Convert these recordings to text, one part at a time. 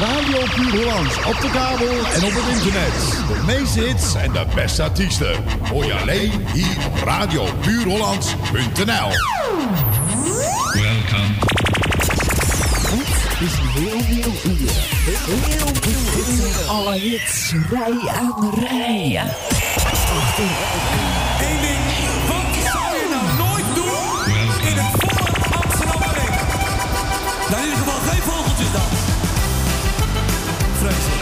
Radio Puur Hollands op de kabel en op het internet. De meeste hits en de beste artiesten. Hoor je alleen hier op radiopuurhollands.nl Welkom. Dit is heel veel uur. Heel veel uur. Alle hits rij aan rij. Texas.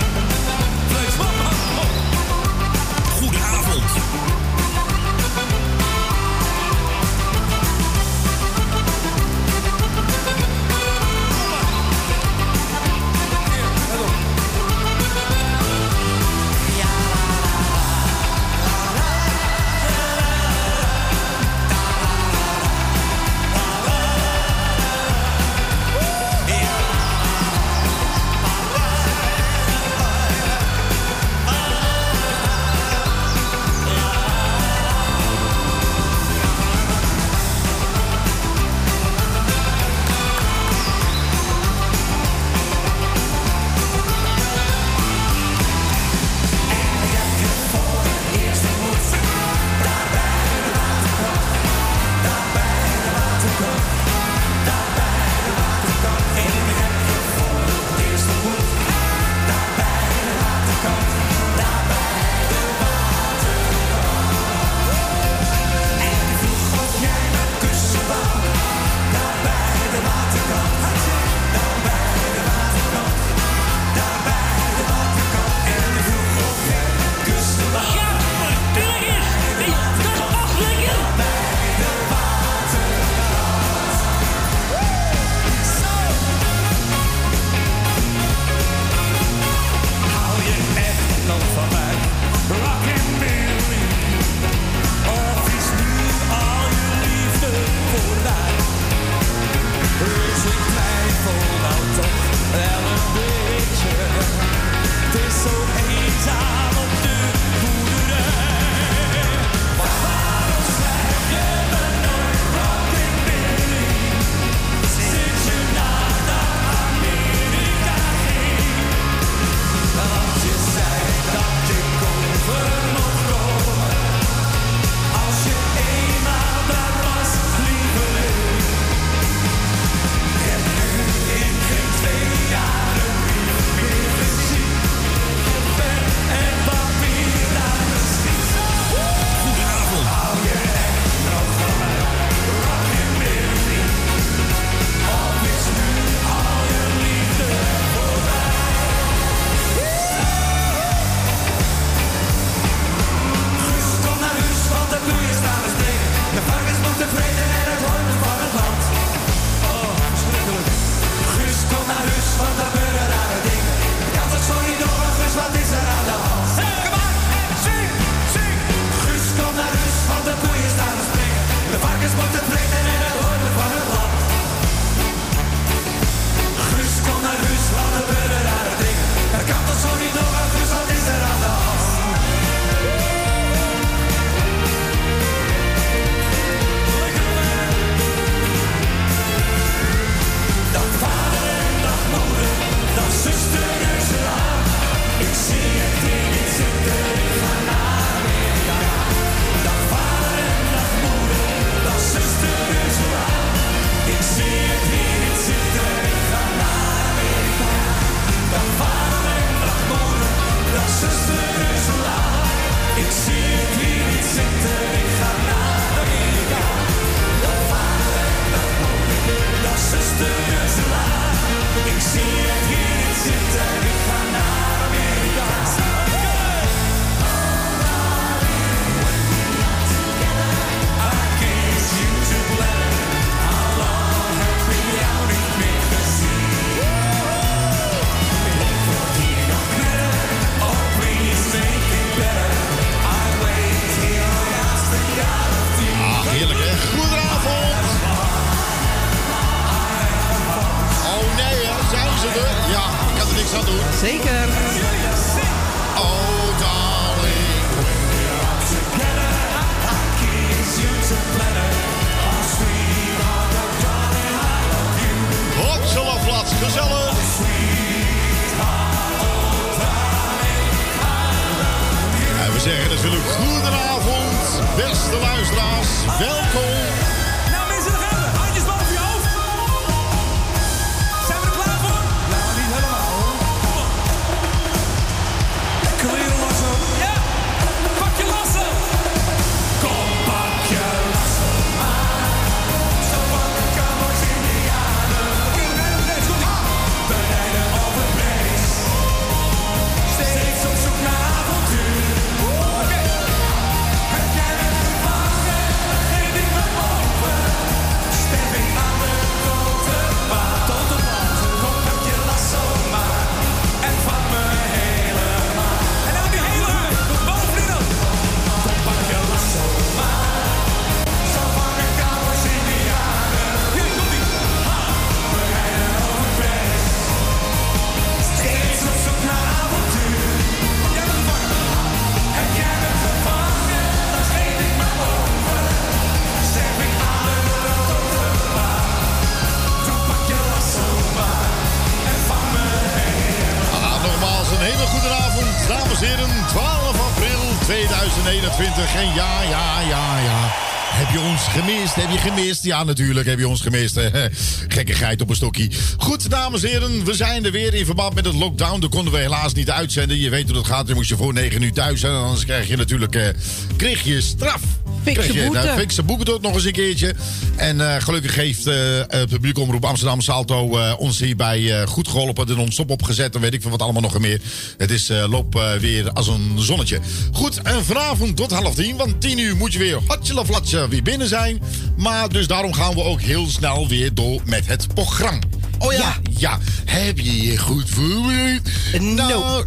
Gemist? Ja, natuurlijk heb je ons gemist. Gekkigheid op een stokje. Goed, dames en heren. We zijn er weer in verband met het lockdown. Dat konden we helaas niet uitzenden. Je weet hoe dat gaat. Dan moest je voor 9 uur thuis zijn. Anders krijg je natuurlijk eh, kreeg je straf. Fikse boete. Nou, fikse boete nog eens een keertje. En eh, gelukkig heeft eh het publiek omroep Amsterdam Salto eh, ons hierbij goed geholpen. De non-stop opgezet en weet ik veel wat allemaal nog en meer. Het is loop weer als een zonnetje. Goed, en vanavond tot half tien. Want tien uur moet je weer hotje flatje weer binnen zijn. Maar dus daarom gaan we ook heel snel weer door met het programma. Oh ja, ja. Heb je je goed voorbereid? No. Nou, no?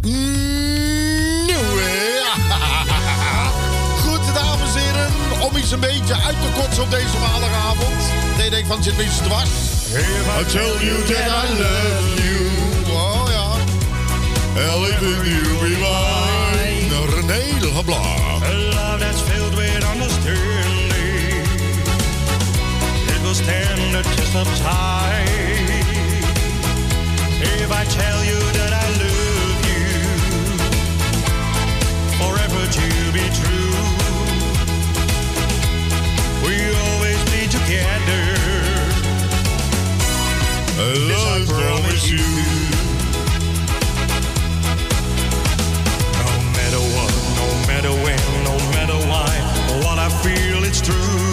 Goed, dames en heren, om iets een beetje uit te kotsen op deze maandagavond. Nee, denk van, zit mensen dwars. I tell you that I love you. Oh ja. Everything you be mine. René Leblanc. A love that's filled Stand the test of time. If I tell you that I love you, forever to be true. We always be together. This I promise you. No matter what, no matter when, no matter why, what I feel it's true.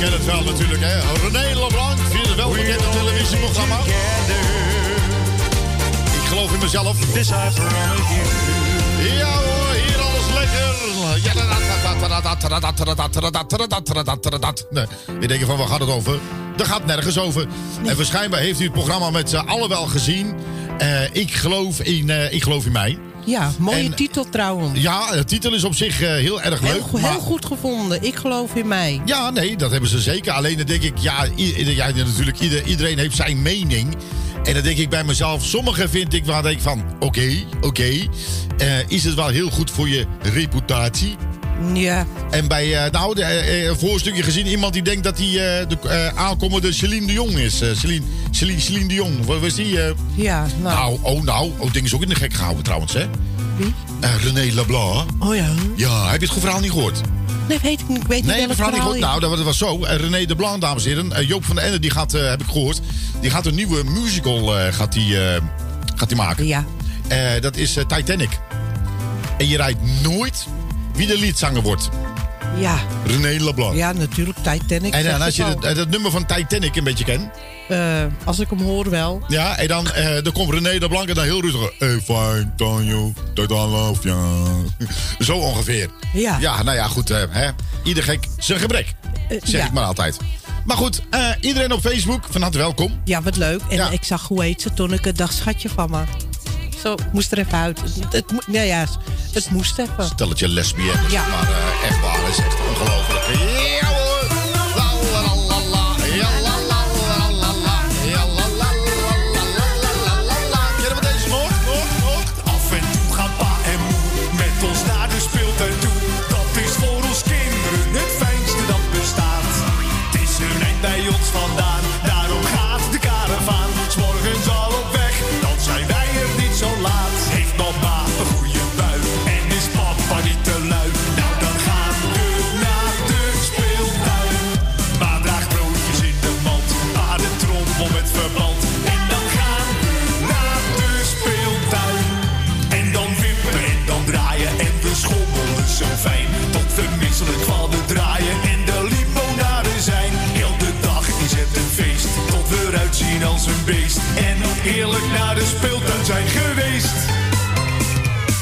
Kent het wel natuurlijk, hè? René Leblanc via het welbekende televisieprogramma. Together. geloof in mezelf. This I promise you. Ja hoor, hier alles lekker. Ja, Nee, je denkt van, waar gaat het over? Daar gaat nergens over. En waarschijnlijk heeft u het programma met z'n allen wel gezien. Eh, ik, geloof in, eh, ik geloof in mij. Ja, mooie En- titel trouwens. Ja, de titel is op zich eh, heel erg leuk. Heel, maar- heel goed gevonden. Ik geloof in mij. Ja, nee, dat hebben ze zeker. Alleen dan denk ik, ja, natuurlijk, ieder- iedereen heeft zijn mening. En dan denk ik bij mezelf, sommigen vind ik waar denk ik van, oké, oké. eh, is het wel heel goed voor je reputatie? Ja, En bij, eh, nou, de, eh, een voorstukje gezien, iemand die denkt dat hij eh, de eh, aankomende Celine de Jong is. Eh, Celine, Celine, Celine de Jong, wat was die? eh? ja. Nou, nou, oh nou, oh, ding is ook in de gek gehouden trouwens, hè? wie? Eh, René Leblanc. Oh ja. Ja, heb je het verhaal niet gehoord? Nee, weet ik niet. Ik weet Nee, niet dat welk verhaal niet goed. Nou, dat was- zo. Eh, René de Blanc, dames en heren. Eh, Joop van den Ende, die gaat, eh, heb ik gehoord... die gaat een nieuwe musical eh, gaat die, eh, gaat die maken. Ja. Eh, dat is eh, Titanic. En je rijdt nooit wie de liedzanger wordt. Ja. René Leblanc. Ja, natuurlijk. Titanic. En, dan als je het nummer van Titanic een beetje kent... Eh, als ik hem hoor wel. Ja, en dan, eh, dan komt René de Blanc en dan heel rustig... Hey, fine, Tonyo, that I love ya. Zo ongeveer. Ja. Ja, nou ja, goed. eh, hè. Ieder gek zijn gebrek. Zeg ja. ik maar altijd. Maar goed, iedereen op Facebook, van harte welkom. Ja, wat leuk. En Ja. ik zag, hoe heet ze, toen ik het dacht, schatje van me. Zo, moest er even uit. Het, het, ja, ja, het moest even. Stelletje lesbiennes. Ja. Maar eh, echt waar, dat is echt ongelooflijk. Als een beest. En heerlijk naar de speeltuin zijn geweest.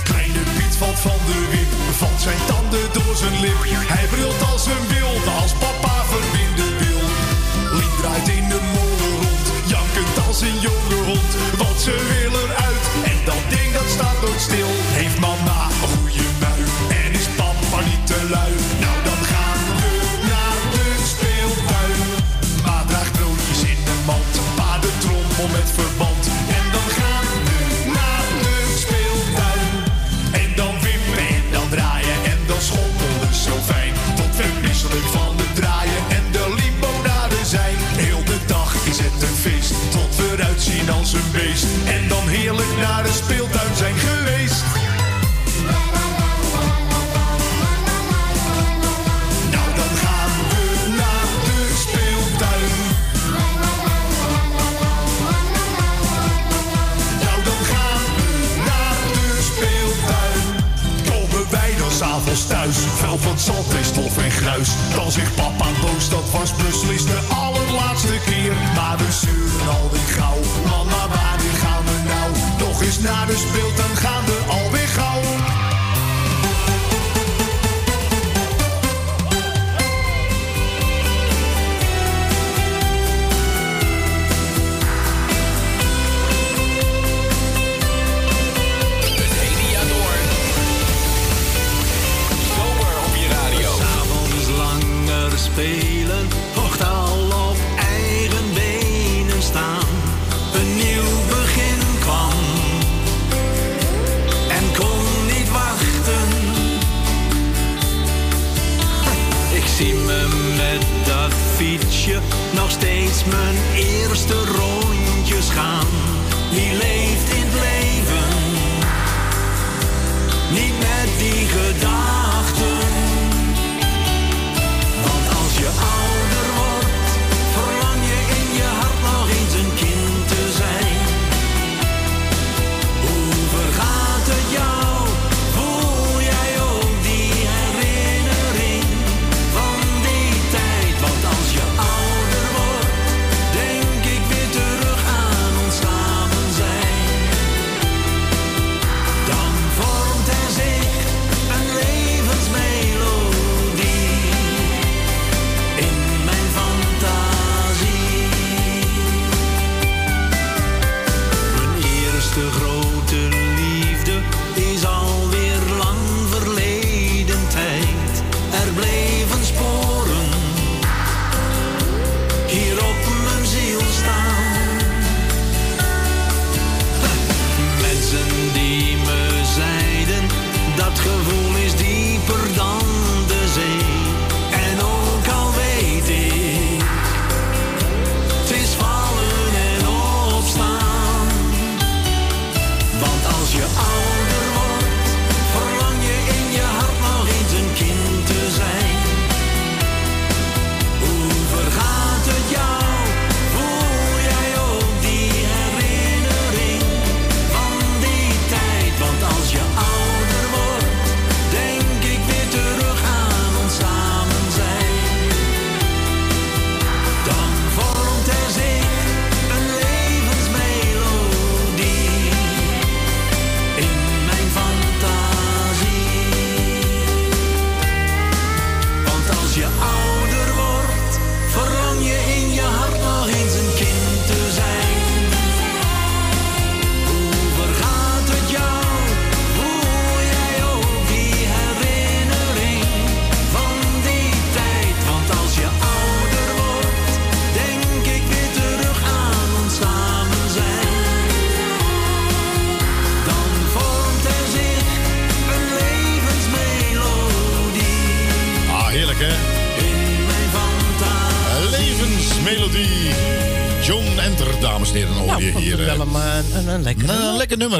Kleine Piet valt van de wip, valt zijn tanden door zijn lip. Hij brult als een wilde, als papa verbinden wil. Lien draait in de molen rond, jankend als een jonge hond. Want ze wil speeltuin zijn geweest. Nou dan gaan we naar de speeltuin. Nou dan gaan we naar de speeltuin. Komen wij dan s'avonds thuis, vuil van zand en stof en gruis. Dan zegt papa boos, dat was beslist de allerlaatste keer. Maar we sturen alweer gauw, mama nou bespeelt dan gaan we al weg gaan. De radio. Zo wel op je radio. Samen langs de straat. Zie me met dat fietsje nog steeds mijn eerste rondjes gaan. Wie leeft in het leven? Niet met die gedachten. Want als je ouder wordt, verlang je in je hart nog eens een kind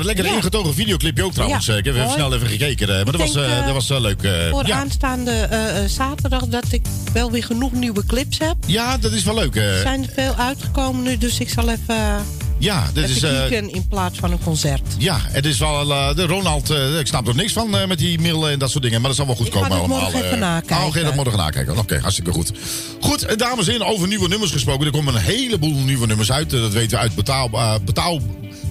lekker Ja. ingetogen videoclipje ook trouwens. Ja, Eh, Ik heb even snel even gekeken, eh, maar dat was, eh, dat was eh, leuk. eh, Voor ja. aanstaande zaterdag dat ik wel weer genoeg nieuwe clips heb. ja, dat is wel leuk. Er zijn er veel uitgekomen nu, dus ik zal even, ja, dit is... eh, kijken in plaats van een concert. ja, het is wel... eh, de Ronald, eh, ik snap er niks van eh, met die mail en dat soort dingen. Maar dat zal wel goed Ik ga komen allemaal. morgen even eh. nakijken. Oh, ga je dat morgen nakijken? Oké, hartstikke goed. Goed, eh, dames en heren, over nieuwe nummers gesproken. Er komen een heleboel nieuwe nummers uit. Eh, Dat weten we uit betaal, eh, betaal,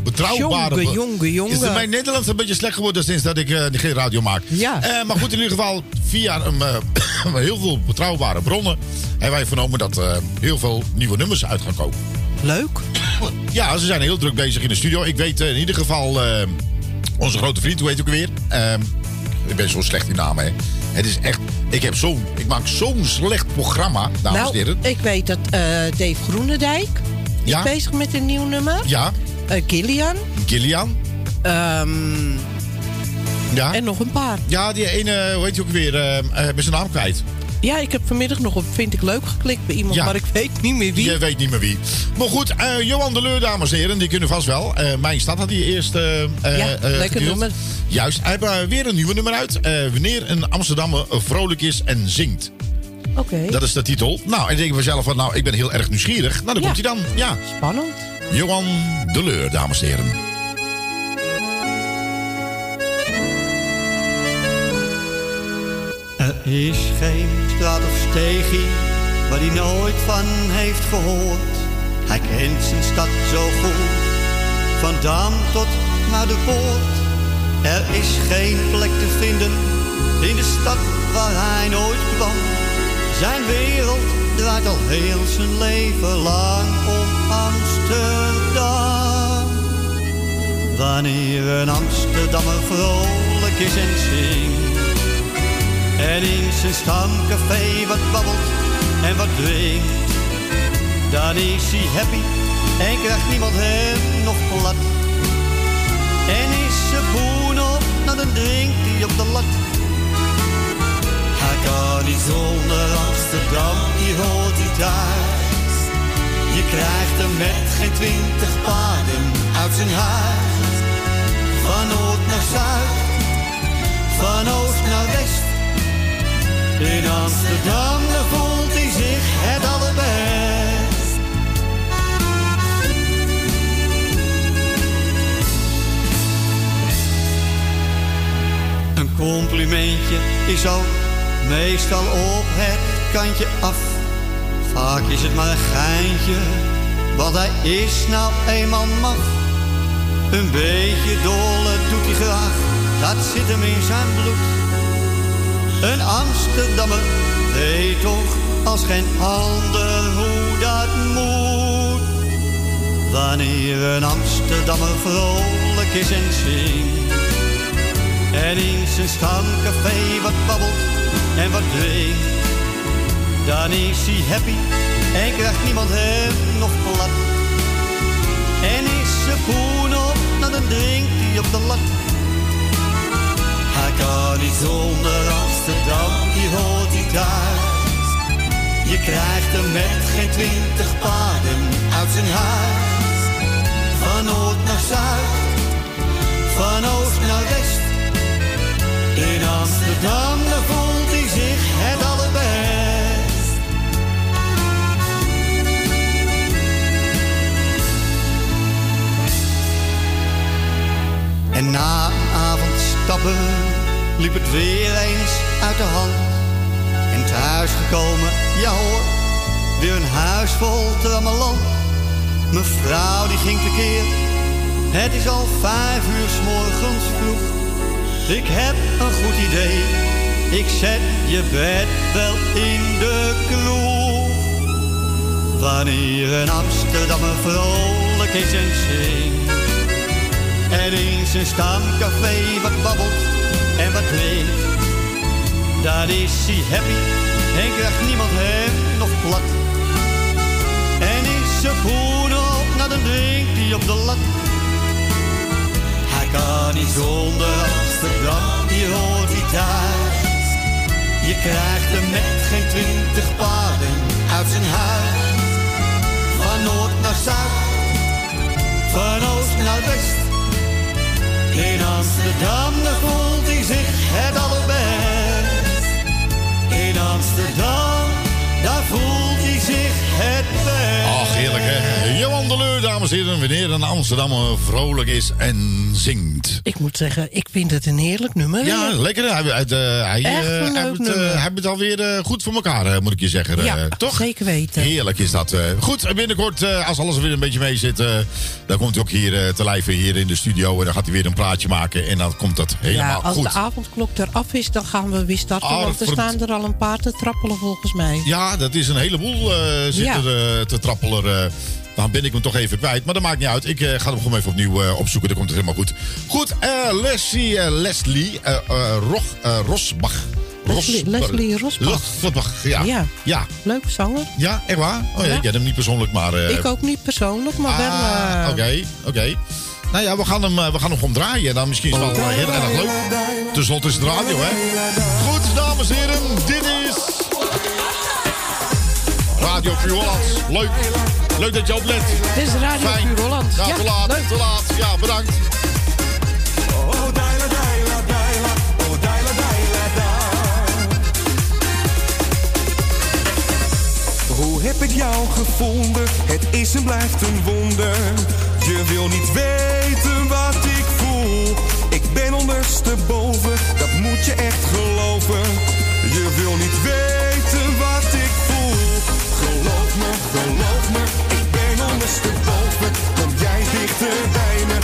betrouwbare... Jonge, jonge, jonge. Is mijn Nederlands een beetje slecht geworden sinds dat ik eh, geen radio maak? Ja. Eh, maar goed, in ieder geval, via een, eh, heel veel betrouwbare bronnen... hebben wij vernomen dat eh, heel veel nieuwe nummers uit gaan komen. Leuk. Ja, ze zijn heel druk bezig in de studio. Ik weet eh, in ieder geval eh, onze grote vriend, hoe heet ook weer? Ehm, ik ben zo slecht in namen, hè. Het is echt... Ik, heb zo'n, ik maak zo'n slecht programma, dames en nou, heren. ik weet dat eh, Dave Groenendijk Ja? is bezig met een nieuw nummer. Ja, Eh, Gillian. Gillian. Ehm, Ja. en nog een paar. ja, die ene, hoe heet je ook weer? ben zijn naam kwijt. Ja, ik heb vanmiddag nog op Vind ik Leuk geklikt bij iemand, Ja. maar ik weet niet meer wie. Je weet niet meer wie. Maar goed, eh, Johan de Leur, dames en heren, die kunnen vast wel. Eh, Mijn stad had die eerst. eh, eh, Ja, lekker nummer. Juist, hij heeft weer een nieuwe nummer uit. Wanneer een Amsterdammer vrolijk is en zingt. Oké, Dat is de titel. Nou, en ik denk vanzelf van, nou, ik ben heel erg nieuwsgierig. Nou, dan Ja. komt hij dan. Ja, spannend. Johan de Leur, dames en heren. Is geen straat of steegje waar hij nooit van heeft gehoord. Hij kent zijn stad zo goed, van Dam tot naar de poort. Er is geen plek te vinden in de stad waar hij nooit kwam. Zijn wereld draait al heel zijn leven lang om Amsterdam. Wanneer een Amsterdammer vrolijk is en zingt en in zijn stamcafé wat babbelt en wat drinkt. Dan is hij happy en krijgt niemand hem nog plat. En is ze boen op, nou dan drinkt hij op de lat. Hij kan niet zonder Amsterdam, die hoort hij thuis. Je krijgt hem met geen twintig paden uit zijn huis. Van noord naar zuid, van oost naar west. In Amsterdam voelt hij zich het allerbest. Een complimentje is ook meestal op het kantje af. Vaak is het maar een geintje, want hij is nou eenmaal maf. Een beetje dolle doet hij graag, dat zit hem in zijn bloed. Een Amsterdammer weet toch als geen ander hoe dat moet. Wanneer een Amsterdammer vrolijk is en zingt. En in zijn stamcafé wat babbelt en wat drinkt. Dan is hij happy en krijgt niemand hem nog plat. En is ze poen op, dan drinkt hij op de lat. Kan niet zonder Amsterdam, die hoort hij thuis. Je krijgt hem met geen twintig paden uit zijn huis. Van noord naar zuid, van oost naar west. In Amsterdam, daar voelt hij zich het allerbest. En na een avond stappen liep het weer eens uit de hand. En thuis gekomen, ja hoor, weer een huis vol trammeland. Mevrouw die ging tekeer, het is al vijf uur s morgens vroeg. Ik heb een goed idee, ik zet je bed wel in de kroeg. Wanneer een Amsterdammer vrolijk is en zingt. En in zijn stamcafé wat babbelt en wat drinkt. Dan is hij happy en krijgt niemand hem nog plat. En is zijn poen op, nou dan drinkt hij op de lat. Hij kan niet zonder Amsterdam, die hoort hij thuis. Je krijgt hem met geen twintig paden uit zijn huis. Van noord naar zuid, van oost naar west. In Amsterdam voelt hij zich het allerbest. In Amsterdam, daar voelt hij zich het best. Ach, heerlijk hè. Johan de Leur, dames en heren. Wanneer een Amsterdammer vrolijk is en zingt. Ik moet zeggen, ik vind het een heerlijk nummer. Ja, lekker. hè. Hij, hij, eh, hij, Echt eh, een hij leuk heeft, hij heeft het alweer eh, goed voor elkaar, eh, moet ik je zeggen. Ja, eh, toch? zeker weten. Heerlijk is dat. eh. Goed, binnenkort, eh, als alles er weer een beetje mee zit, eh, dan komt hij ook hier eh, te lijven hier in de studio. En dan gaat hij weer een praatje maken. En dan komt dat Ja, helemaal als goed. de avondklok eraf is, dan gaan we weer starten. want er staan er al een paar te trappelen volgens mij. Ja, dat is een heleboel eh zit Ja. er eh, te trappelen. eh. dan ben ik hem toch even kwijt. Maar dat maakt niet uit. Ik ga hem gewoon even opnieuw opzoeken. Dan komt het helemaal goed. Goed, Leslie, Leslie Roch, Rosbach. Leslie- Leslie Rosbach. Rosbach, ja. Ja. Ja, Leuke zanger. ja echt waar? Oh ja, Ja. ik ken hem niet persoonlijk, maar... ik ook niet persoonlijk, maar wel... Ah, eh, Oké, oké. Nou ja, we gaan hem, we gaan hem gewoon draaien. Dan misschien is het wel heel erg leuk. Ten slotte is het radio, hè? Goed, dames en heren, dit is... Radio Puur Hollands. Leuk. Leuk dat je oplet. Dit is Radio Fijn. Puur Holland. Ja, Ja, te laat, leuk. te laat. Ja, bedankt. Oh, daila, daila, daila, oh, daila, daila, da. Hoe heb ik jou gevonden? Het is en blijft een wonder. Je wil niet weten wat ik voel. Ik ben ondersteboven, dat moet je echt geloven. Je wil niet weten wat ik voel. Geloof me, geloof me, ik ben ondersteboven. Kom jij dichter bij me,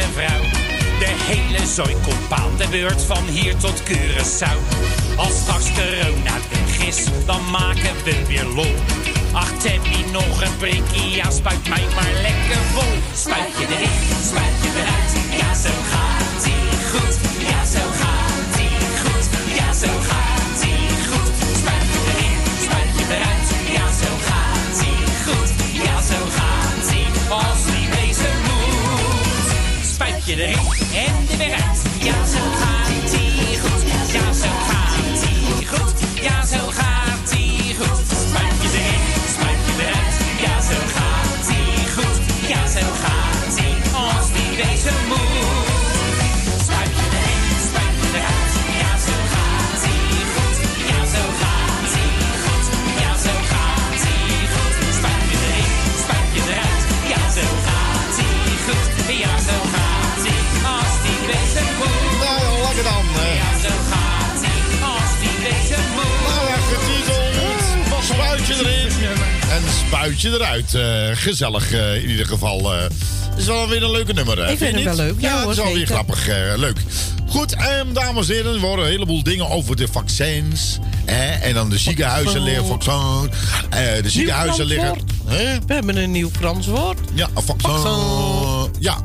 vrouw. De hele zooi komt aan de beurt van hier tot Curaçao. Als straks corona weg is, dan maken we weer lol. Ach, Teddy, nog een prikkie, ja, spuit mij maar lekker vol. Spuit je erin, spuit je eruit, ja, zo gaat ie goed. Ja, zo gaat ie goed, ja, zo gaat Spuit je erin en En spuitje eruit. Eh, gezellig eh, in ieder geval. eh. Het is wel weer een leuke nummer. Ik vind niet? wel leuk. Ja, Ja, het is wel weer grappig. leuk. Goed, ehm, dames en heren. Er worden een heleboel dingen over de vaccins. Hè? En dan de ziekenhuizen liggen. Vaccin. De ziekenhuizen liggen. Hè? We hebben een nieuw Frans woord. Ja, een vaccin. Vaccin. Ja.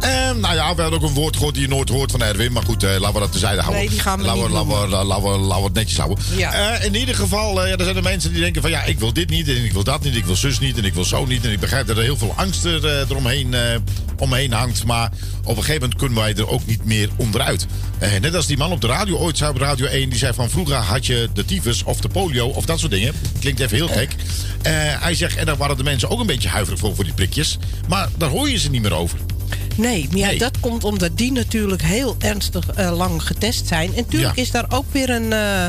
Ehm, nou ja, we hadden ook een woord gehoord die je nooit hoort van Erwin. Maar goed, eh, laten we dat tezijde houden. Nee, die gaan we laten niet laten we, laten we, laten we het netjes houden. Ja. Eh, in ieder geval, eh, ja, er zijn er mensen die denken van... ja, ik wil dit niet en ik wil dat niet, ik wil zus niet en ik wil zo niet. En ik begrijp dat er heel veel angst er, eromheen omheen hangt. Maar op een gegeven moment kunnen wij er ook niet meer onderuit. Eh, net als die man op de radio ooit zei op Radio 1... die zei van vroeger had je de tyfus of de polio of dat soort dingen. Klinkt even heel gek. Eh, hij zegt, en daar waren de mensen ook een beetje huiverig voor, voor die prikjes. Maar daar hoor je ze niet meer over. Nee, maar ja, Nee. dat komt omdat die natuurlijk heel ernstig eh, lang getest zijn. En natuurlijk Ja. is daar ook weer een, eh,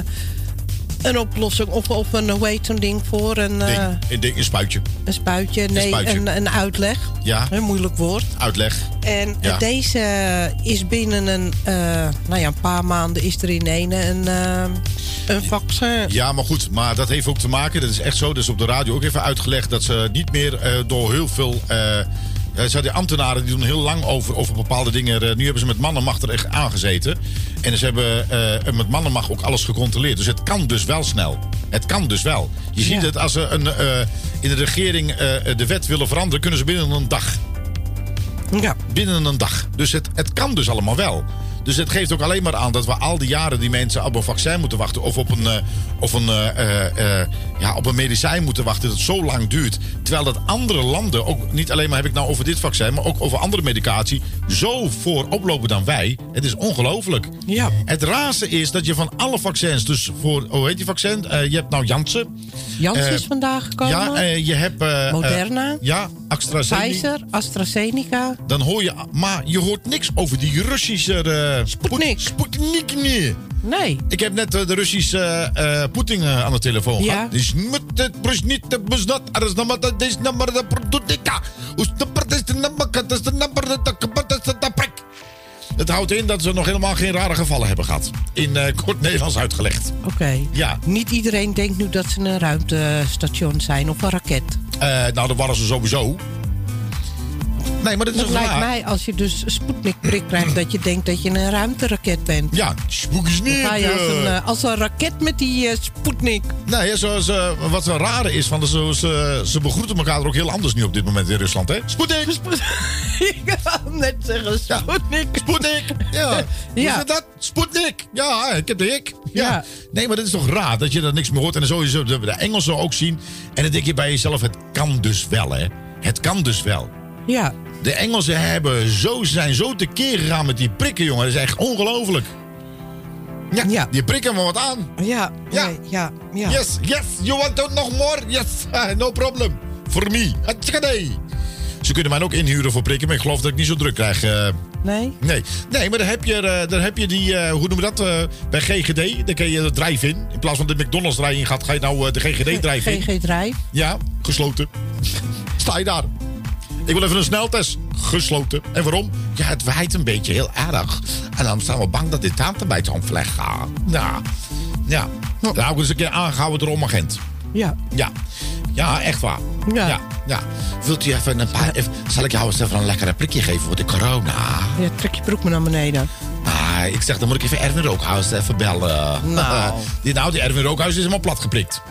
een oplossing of, of een, hoe heet zo'n ding voor? Een, eh, Ding, een, ding, een spuitje. een spuitje. Nee, spuitje. Een, een uitleg. Ja. Een moeilijk woord. Uitleg. En Ja. deze is binnen een, nou ja, een paar maanden is er in een, een, een vaccin. Ja, maar goed, maar dat heeft ook te maken, dat is echt zo, dat is op de radio ook even uitgelegd, dat ze niet meer door heel veel. Eh, ze die ambtenaren die doen heel lang over, over bepaalde dingen. Eh, nu hebben ze met mannenmacht er echt aangezeten. En ze hebben eh, met mannenmacht ook alles gecontroleerd. Dus het kan dus wel snel. Het kan dus wel. Je ziet het als ze een, in de regering de wet willen veranderen, kunnen ze binnen een dag. Ja. Binnen een dag. Dus het, het kan dus allemaal wel. Dus het geeft ook alleen maar aan dat we al die jaren die mensen op een vaccin moeten wachten. Of op een, eh, of een, eh, eh, ja, op een medicijn moeten wachten. Dat het zo lang duurt. Terwijl dat andere landen, ook niet alleen maar heb ik nou over dit vaccin. Maar ook over andere medicatie. Zo voor oplopen dan wij. Het is ongelooflijk. Ja. Het raarste is dat je van alle vaccins. Dus voor, hoe heet die vaccin? Je hebt nou Janssen. Janssen is vandaag gekomen. Ja, je hebt... Moderna. ja, AstraZeneca. Pfizer, AstraZeneca. Dan hoor je... Maar je hoort niks over die Russische... eh, Sputnik. Sputnik meer. Nee. Ik heb net eh, de Russische eh, Poetin aan de telefoon Ja. gehad. Dus moet het dus niet de beznat. Er is maar dat is nog maar de productica. Hoe is de is de nummer dat is de nummer dat dat is de prik. Het houdt in dat ze nog helemaal geen rare gevallen hebben gehad. In eh, kort Nederlands uitgelegd. Oké. Ja. Niet iedereen denkt nu dat ze een ruimtestation zijn of een raket. Eh, nou, dat waren ze sowieso. Nee, maar dat is lijkt mij als je dus Sputnik-prik krijgt... dat je denkt dat je een ruimteraket bent. Ja, spook is niet. Ga je als een, eh, als een raket met die eh, Sputnik. Nee, zoals, eh, wat zo rare is, van ze, ze, ze begroeten elkaar er ook heel anders nu op dit moment in Rusland, hè? Sputnik! ik wou net zeggen Sputnik. Sputnik! Ja, Ja. ja. dat? Sputnik! Ja, ik heb de hik. Ja. Ja. Nee, maar dat is toch raar dat je er niks meer hoort. En dan sowieso de, de Engelsen ook zien. En dan denk je bij jezelf, het kan dus wel, hè? Het kan dus wel. Ja. De Engelsen hebben zo, zijn zo tekeer gegaan met die prikken, jongen. Dat is echt ongelooflijk. Ja, Ja. die prikken me wat aan. Ja. Ja. nee, ja. ja. Yes, yes, you want nog more? Yes, no problem. For me. Hatschakadee. Ze kunnen mij ook inhuren voor prikken, maar ik geloof dat ik niet zo druk krijg. eh, Nee? nee. nee, maar dan heb je, eh, dan heb je die, eh, hoe noemen we dat, bij GGD. Dan kun je de drive-in. In plaats van de McDonald's drive-in gaat, ga je nou de GGD drive-in. GG Drijf. Ja, gesloten. Sta je daar. Ik wil even een sneltest. Gesloten. En waarom? Ja, het waait een beetje heel erg. En dan zijn we bang dat dit tandbijt omvleg gaat. Ja. Ja. Dan hou ik eens een keer aangehouden door omagent. Ja. Ja. Ja, echt waar. Ja. ja. ja. Wilt u even een paar... Even, zal ik jou eens even een lekkere prikje geven voor de corona? Ja, trek je broek maar naar beneden. Ah, ik zeg, dan moet ik even Erwin Rookhuis even bellen. Nou. die, nou, die Erwin Rookhuis is helemaal plat geprikt.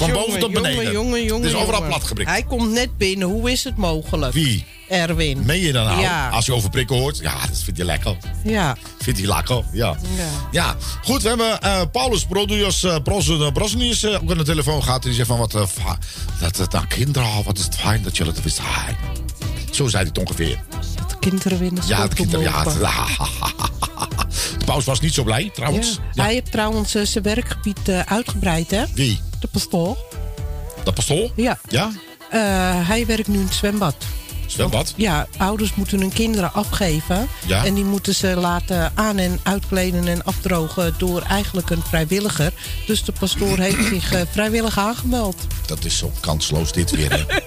Van boven tot beneden. Jongen, jongen, jongen. Het is overal jongen. plat geprikt. Hij komt net binnen. Hoe is het mogelijk? Wie? Erwin. Meen je dan nou? Ja. Als je over prikken hoort, ja, dat vindt hij lekker. Ja. Vindt hij lekker, ja. Ja. Ja, goed, we hebben eh, Paulus Prodius uh, Brosnius uh, ook aan de telefoon gehad. Die zegt van, wat, uh, dat, dat, nou, kinderen, wat is het fijn dat jullie het wisten. Zo zei hij het ongeveer. Dat de kinderen winnen. Ja, de kinderen, ja. De paus was niet zo blij, trouwens. Ja. Hij heeft trouwens eh, zijn werkgebied eh, uitgebreid, hè? Wie? De pastoor. Dat pastoor? Ja. Ja? Eh, hij werkt nu in het zwembad. Zwembad? Ja, ouders moeten hun kinderen afgeven. Ja. En die moeten ze laten aan- en uitkleden en afdrogen door eigenlijk een vrijwilliger. Dus de pastoor heeft zich eh, vrijwillig aangemeld. Dat is zo kansloos dit weer, hè.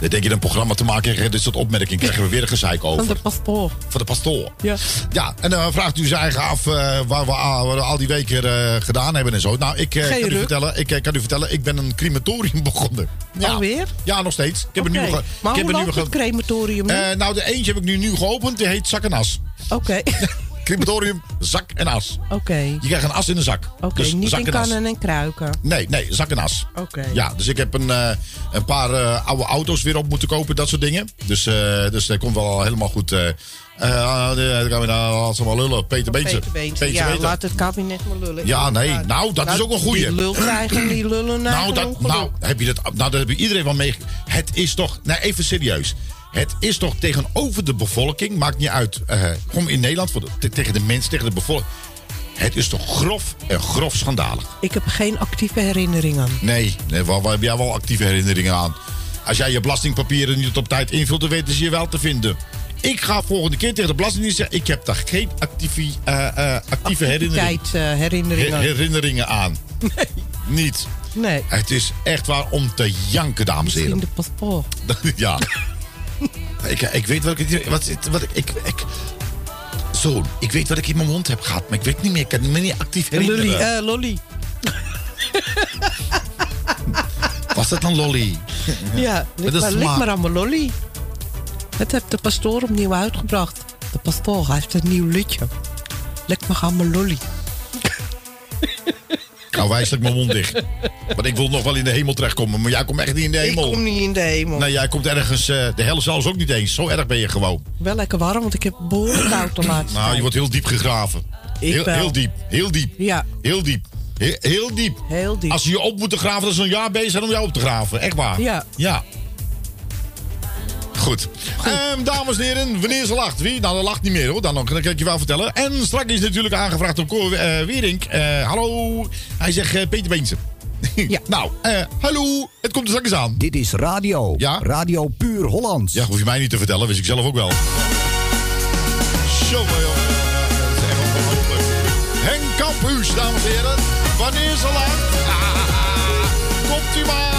Dan denk je een programma te maken krijg je dit soort opmerkingen. Krijgen we weer een gezeik over. Van de pastoor. Van de pastoor. Ja. Ja, en dan vraagt u zich eigen af eh, waar we al, wat we al die weken eh, gedaan hebben en zo. Nou, ik, eh, kan, u vertellen, ik eh, kan u vertellen, ik ben een crematorium begonnen. Ja. Alweer? Ja, nog steeds. Ik heb Oké. een nieuwe... Maar ik heb een nieuwe crematorium? Eh, nou, de eentje heb ik nu, nu geopend. Die heet Zak en As. Crematorium, zak en as. Oké. Je krijgt een as in de zak. Oké, Dus niet zak in kannen en kruiken. Nee, nee, zak en as. Oké. Ja, dus ik heb een, eh, een paar eh, oude auto's weer op moeten kopen, dat soort dingen. Dus, eh, dus dat komt wel helemaal goed. eh, dan gaan we als maar lullen. Peter Beentje. Peter Ja, Beentje. laat het kabinet maar lullen. Ja, nee. Nou, dat is ook een goeie. Die lul krijgen, die lullen naar Nou, dat, nou, heb je dat, nou, dat heb je iedereen wel mee. Het is toch, nou even serieus. Het is toch tegenover de bevolking, maakt niet uit. eh gewoon in Nederland, voor de- te- tegen de mensen, tegen de bevolking. Het is toch grof en grof schandalig. Ik heb geen actieve herinneringen. Nee, nee waar, waar heb jij wel actieve herinneringen aan? Als jij je belastingpapieren niet op tijd invult, dan weten ze je wel te vinden. Ik ga volgende keer tegen de Belastingdienst zeggen... ik heb daar geen actieve, eh, eh, actieve herinneringen, Tijdsherinneringen. her- herinneringen aan. Nee. Niet. nee. Het is echt waar om te janken, dames en heren. de pastoor. ja. Ik, ik weet wat ik... Wat, wat ik, ik, ik zo, ik weet wat ik in mijn mond heb gehad, maar ik weet niet meer. Ik kan me niet actief herinneren. Lolly. eh lolly. Was dat een lolly? Ja, lik een maar, lik maar aan mijn lolly. Het heeft de pastoor opnieuw uitgebracht. De pastoor heeft een nieuw liedje. Lik maar aan mijn lolly. Nou, wijselijk mijn mond dicht. Want ik wil nog wel in de hemel terechtkomen. Maar jij komt echt niet in de Ik hemel. kom niet in de hemel. Nee, jij komt ergens... eh, de hel zelfs ook niet eens. Zo erg ben je gewoon. Wel lekker warm, want ik heb behoorlijk koud laatste Nou, je wordt heel diep gegraven. Ik heel, heel diep. Heel diep. Ja, Heel diep. Heel, heel diep. heel diep. Als ze je op moeten graven, dan is een jaar bezig om jou op te graven. Echt waar. Ja. Ja. Goed. Ehm, dames en heren, wanneer ze lacht. Wie? Nou, dat lacht niet meer hoor. Dan, dan kan ik je wel vertellen. En straks is natuurlijk aangevraagd door Cor eh, Wierink. Eh, hallo. Hij zegt eh, Peter Beense. Ja. nou, hallo. Het komt er straks aan. Dit is radio. Ja? Radio Puur Hollands. Ja, hoef je mij niet te vertellen. Wist ik zelf ook wel. Zo, maar joh. Dat is echt ongelooflijk. Henk dames en heren. Wanneer ze lacht. Ah, komt u maar.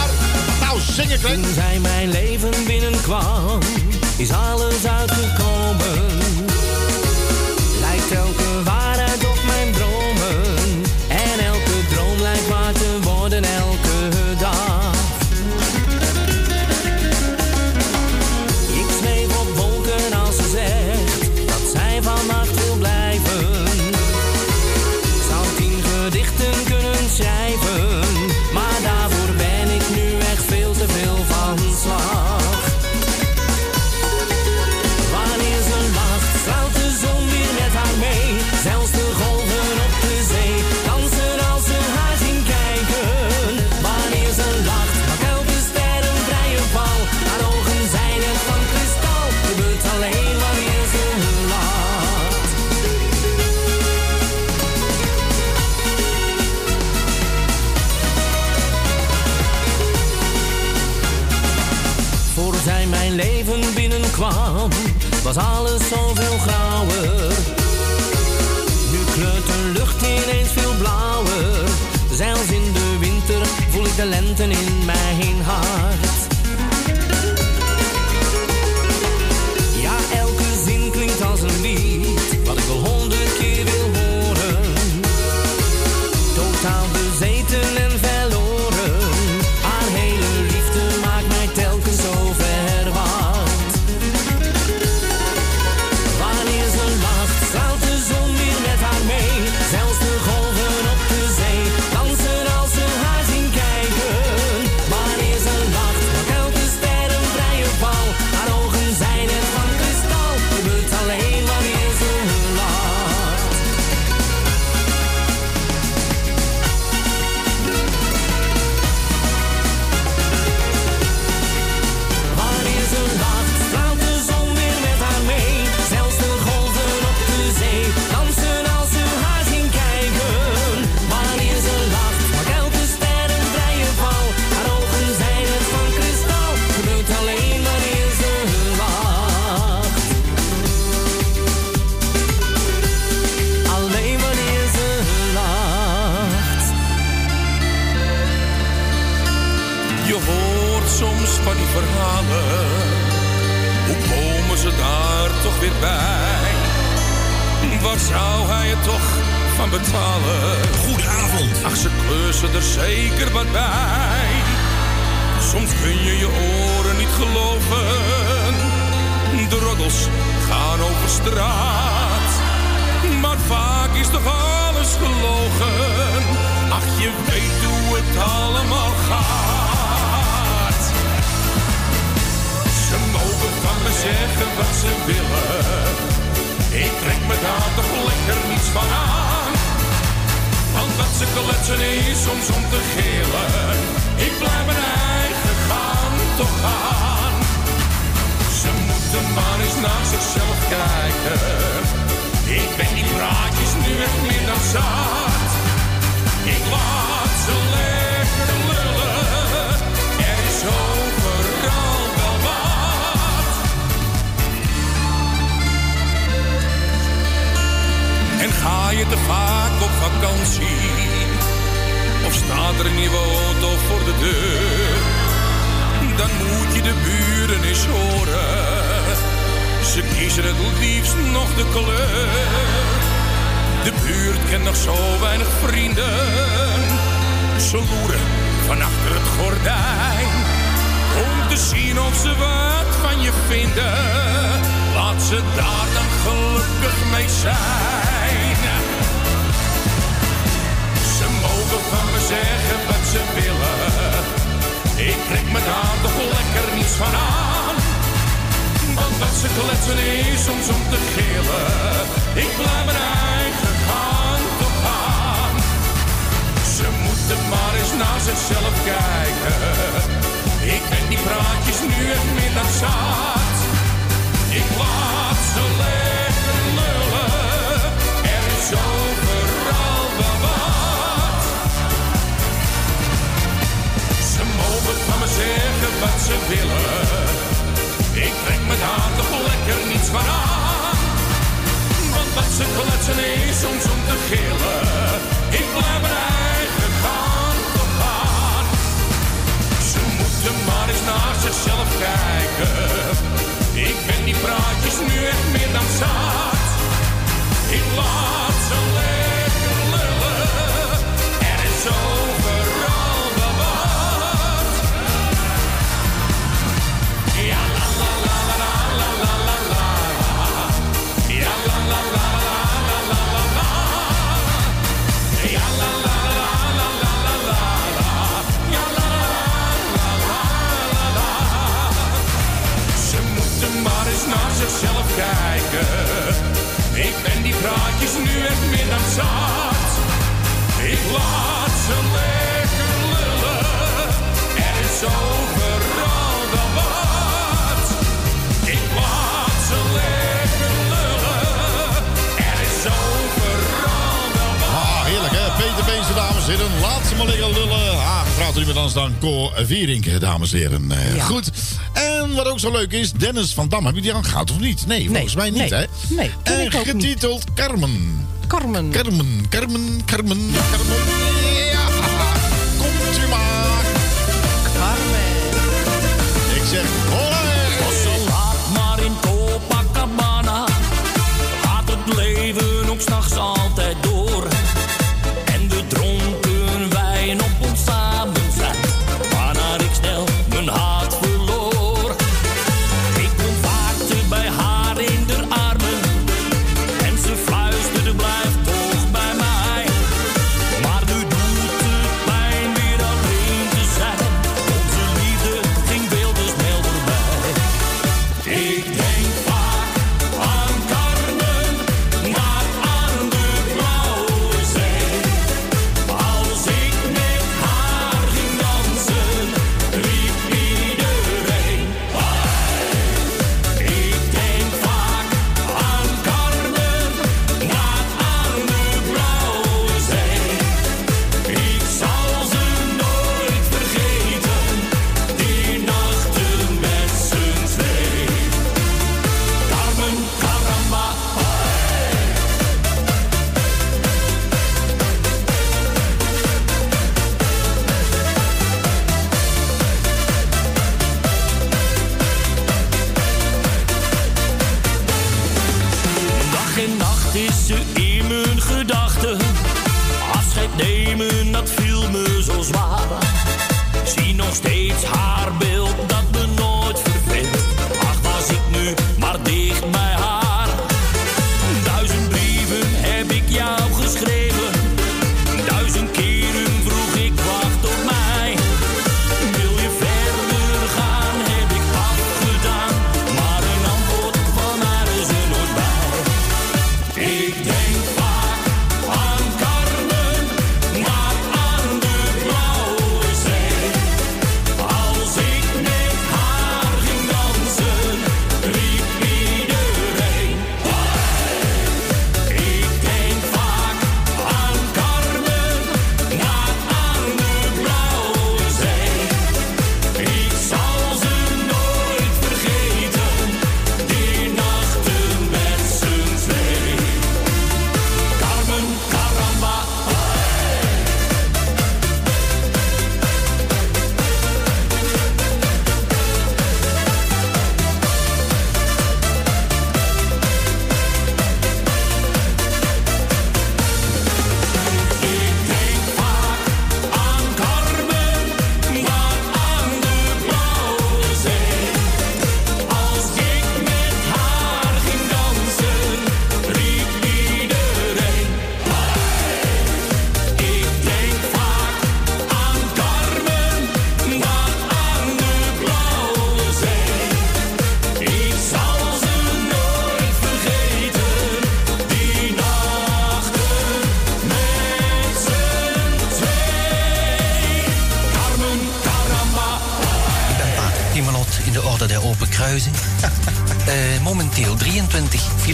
Zingen. Toen zij mijn leven binnenkwam, is alles uitgekomen. Was alles zoveel grauwer. Nu kleurt de lucht ineens veel blauwer. Zelfs in de winter voel ik de lente in mijn soms van die verhalen. Hoe komen ze daar toch weer bij? Waar zou hij het toch van betalen? Goedenavond. Ach, ze klussen er zeker wat bij. Soms kun je je oren niet geloven. De roddels gaan over straat. Maar vaak is toch alles gelogen. Ach, je weet hoe het allemaal gaat. Me zeggen wat ze willen. Ik trek me daar toch lekker niets van aan. Want wat ze kletsen is soms om te gillen. Ik blijf mijn eigen gaan, toch gaan. Ze moeten maar eens naar zichzelf kijken. Ik ben die praatjes nu echt meer dan zat. Ik laat ze lekker En ga je te vaak op vakantie? Of staat er een nieuwe auto voor de deur? Dan moet je de buren eens horen. Ze kiezen het liefst nog de kleur. De buurt kent nog zo weinig vrienden. Ze loeren van achter het gordijn. Om te zien of ze wat van je vinden. Laat ze daar dan gelukkig mee zijn. mogen van me zeggen wat ze willen. Ik trek me daar toch lekker niets van aan. Want wat ze kletsen is soms om te gillen. Ik blijf mijn eigen gang op aan. Ze moeten maar eens naar zichzelf kijken. Ik ben die praatjes nu en meer zat. Ik laat ze lekker lullen. Er is zo. Van me zeggen wat ze willen. Ik trek me daar toch lekker niets van aan. Want wat ze kletsen is soms om te gillen. Ik blijf mijn eigen gang gaan. Ze moeten maar eens naar zichzelf kijken. Ik ben die praatjes nu echt meer dan zat. Ik laat ze lekker lullen. Er is overal zichzelf kijken. Ik ben die praatjes nu echt meer dan zat. Ik laat ze lekker lullen. Er is overal wel wat. Ik laat ze lekker lullen. Er is overal wel wat. Ah, heerlijk hè. Peter Beense, dames en heren. Laat ze maar liggen lullen. Aangevraagd door iemand anders dan Cor Vierink, dames en heren. Eh, Ja. Goed. Wat ook zo leuk is, Dennis van Dam. Heb je die al gehad of niet? Nee, volgens mij niet nee. hè. Nee, En niet. getiteld Carmen. Carmen. Carmen, Carmen, Carmen, Carmen. Ja, komt u maar.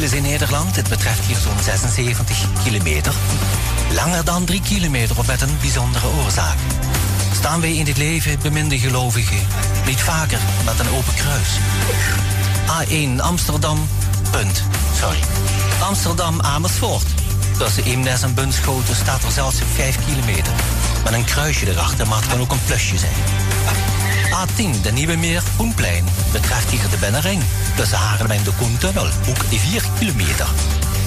Files in Nederland. Het betreft hier zo'n 76 kilometer. Langer dan 3 kilometer of met een bijzondere oorzaak. Staan wij in dit leven, beminde gelovigen, niet vaker met een open kruis. A1 Amsterdam, punt. Sorry. Amsterdam Amersfoort. Tussen Eemnes en Bunschoten staat er zelfs 5 kilometer. Met een kruisje erachter, maar het kan ook een plusje zijn. A10, de Nieuwe Meer Koenplein. Betreft hier de Binnenring. Tussen Haarlem en de Koentunnel. Ook 4 kilometer.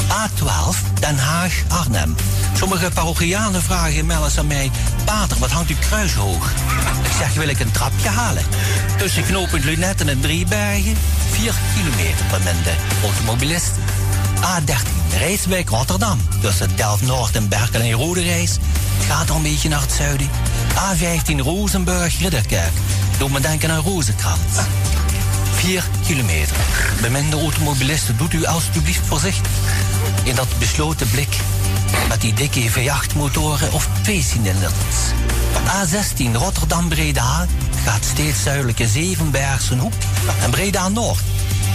A12, Den Haag, Arnhem. Sommige parochianen vragen inmiddels aan mij... Pater, wat hangt uw kruis hoog? Ik zeg, wil ik een trapje halen? Tussen knooppunt Lunetten en Driebergen... 4 kilometer per de automobilisten. A13, Rijswijk, Rotterdam. Tussen Delft-Noord en Berkel en Rode Reis. Gaat al een beetje naar het zuiden. A15, Rozenburg, Ridderkerk. Doe me denken aan Rozenkrans. 4 kilometer. Beminde automobilisten, doet u alstublieft voorzichtig. In dat besloten blik. Met die dikke V8 motoren of twee cilinders. A16 Rotterdam-Breda gaat steeds zuidelijke Zevenbergse hoek. En Breda Noord.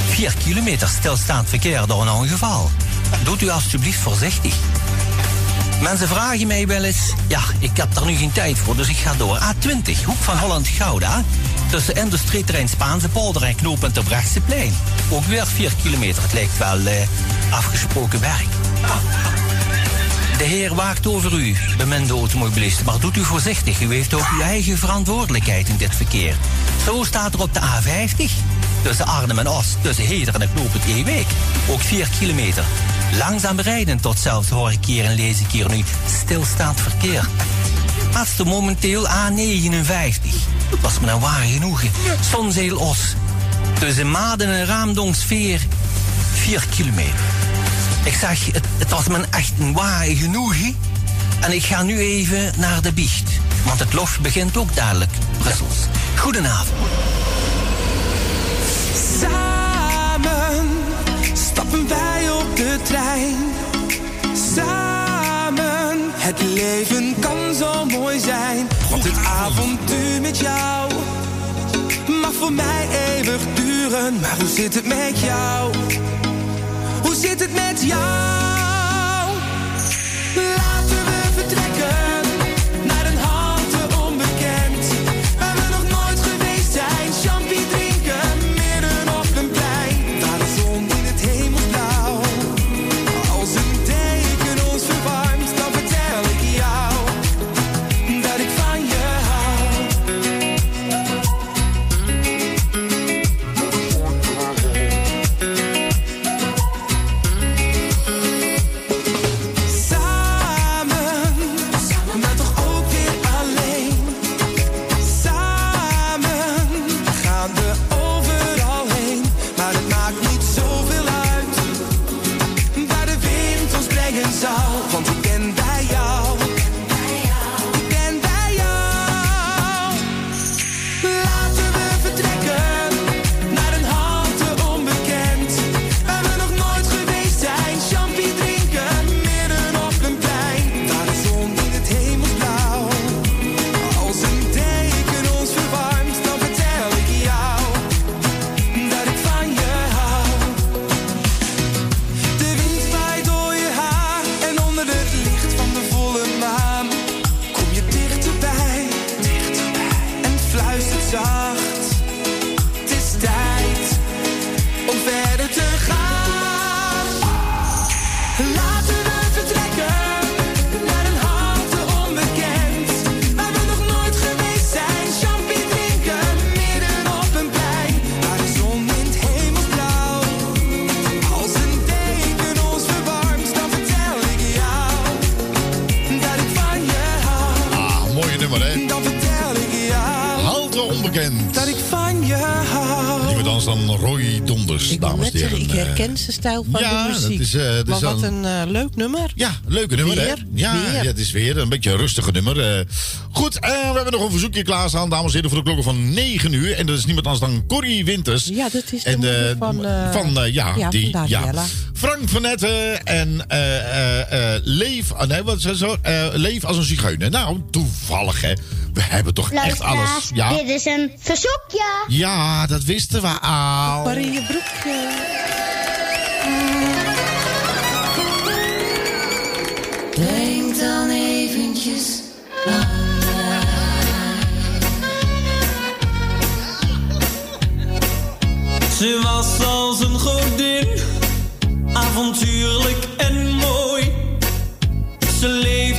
4 kilometer stilstaand verkeer door een ongeval. Doet u alstublieft voorzichtig. Mensen vragen mij wel eens, ja, ik heb daar nu geen tijd voor, dus ik ga door. A20, hoek van Holland-Gouda, tussen industrieterrein Spaanse polder en knooppunt op Plein. Ook weer 4 kilometer, het lijkt wel eh, afgesproken werk. De heer waakt over u, beminde automobilist, maar doet u voorzichtig. U heeft ook uw eigen verantwoordelijkheid in dit verkeer. Zo staat er op de A50, tussen Arnhem en Oost, tussen Heder en de knooppunt Eweek. Ook 4 kilometer. Langzaam rijden tot zelfs hoor ik hier en lees ik hier nu stilstaand verkeer. Laatste momenteel A59. Was me nou waar genoegen. Zonzeel Os. Tussen Maden en Raamdongsveer. 4 kilometer. Ik zeg, het, het was me echt een waar genoegen. En ik ga nu even naar de biecht. Want het lof begint ook dadelijk. Brussels. Goedenavond. De trein. Samen, het leven kan zo mooi zijn. Want het avontuur met jou mag voor mij eeuwig duren. Maar hoe zit het met jou? Hoe zit het met jou? stijl van ja, de muziek. Eh, dat is, uh, wat een, eh, leuk nummer. Ja, leuke nummer hè? Ja, het is weer een beetje een rustige nummer. Eh. goed, we hebben nog een verzoekje klaarstaan, dames en heren, voor de klokken van 9 uur. En dat is niemand anders dan Corrie Winters. Ja, dat is de en, van... van ja, die, ja. Frank van Netten en Leef... Oh, nee, wat zo? zo? leef als een zigeuner. Nou, toevallig, hè? We hebben toch echt alles. Ja. Dit is een verzoekje. Ja, dat wisten we al. Marie, je broekje. Ze was als een godin, avontuurlijk en mooi. Ze leefde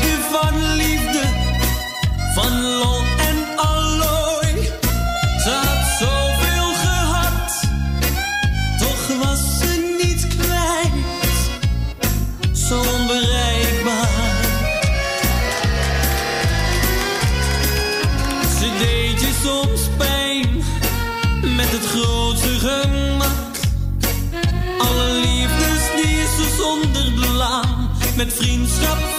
met vriendschap.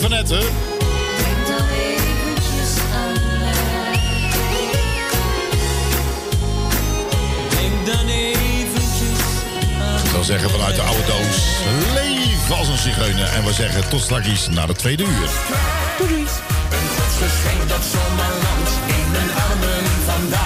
Willem van Etten. Ik zou zeggen vanuit de oude doos, leef als een zigeuner. En we zeggen tot straks na de tweede uur. Doei. Een godsgeschenk dat zomaar land in mijn armen vandaag.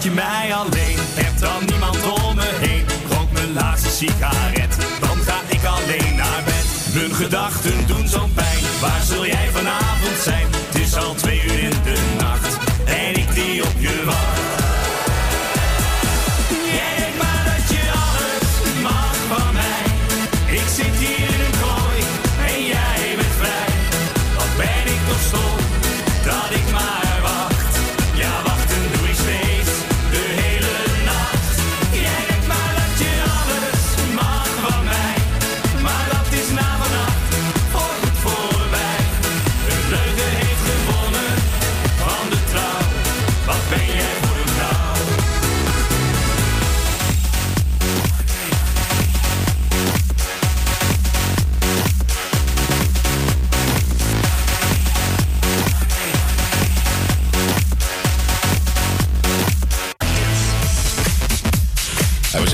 Laat je mij alleen. Heb dan niemand om me heen. Rook mijn laatste sigaret, dan ga ik alleen naar bed. Mijn gedachten doen zo'n pijn. Waar zul jij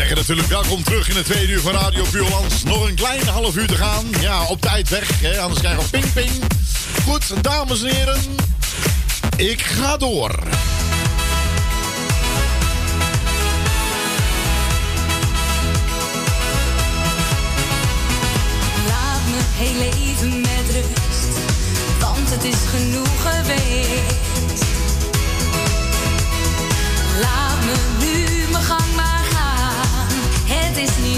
zeggen natuurlijk welkom terug in het tweede uur van Radio Puurlands. Nog een klein half uur te gaan. Ja, op tijd weg, hè? anders krijgen we ping ping. Goed, dames en heren. Ik ga door. Laat me heel even met rust, want het is genoeg geweest. Laat me nu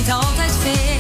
het is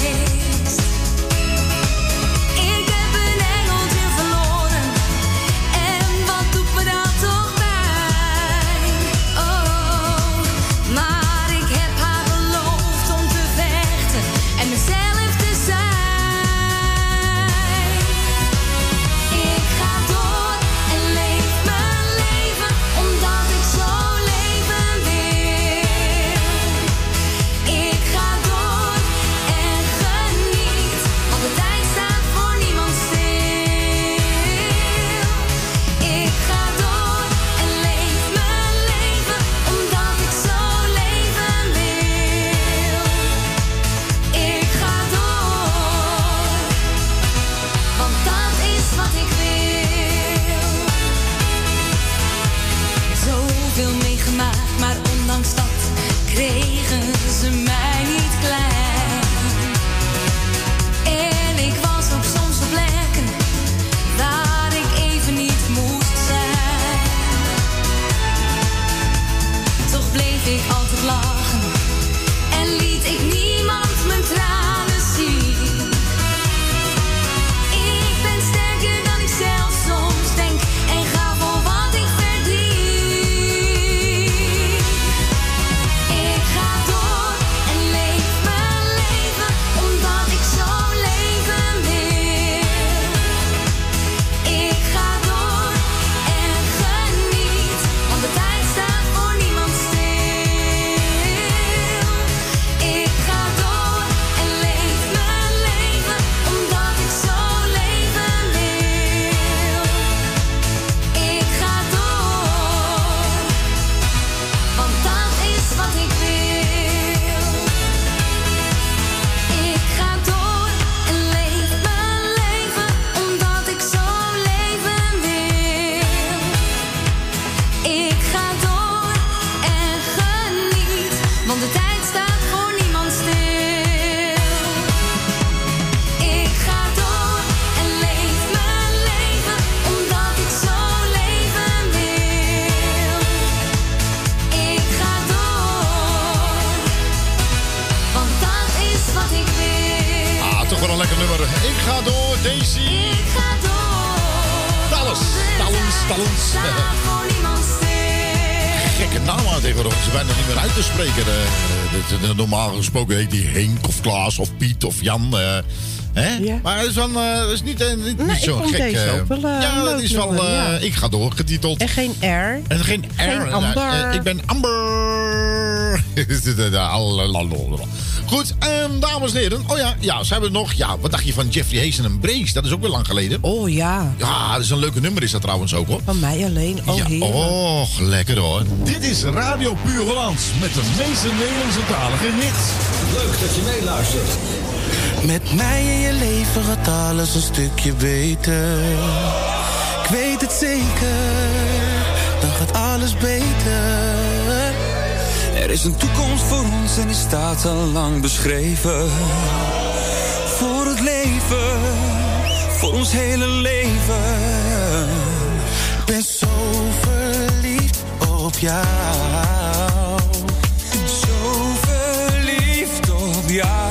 gesproken heet die Henk of Klaas of Piet of Jan. eh, hè? Maar het is, wel, eh, het is niet, eh, niet, niet ik zo gek. wel, ja, het is wel. ja. Ik ga door, getiteld. En geen R. En geen R. Geen Amber. Ik ben Amber. Goed, ehm, dames en heren. Oh ja, ja, ze hebben nog. Ja, wat dacht je van Jeffrey Hazen en Brace? Dat is ook weer lang geleden. Oh ja. Ja, dat is een leuke nummer, is dat trouwens ook hoor. Van mij alleen. Oh, ja, heerlijk. oh, lekker hoor. Dit is Radio Puur Hollands met de meeste Nederlandse talige hits. Leuk dat je meeluistert. Met mij in je leven gaat alles een stukje beter. Ik weet het zeker, dan gaat alles beter. Er is een toekomst voor ons en die staat al lang beschreven. Voor het leven, voor ons hele leven. Ik ben zo verliefd op jou. Zo verliefd op jou.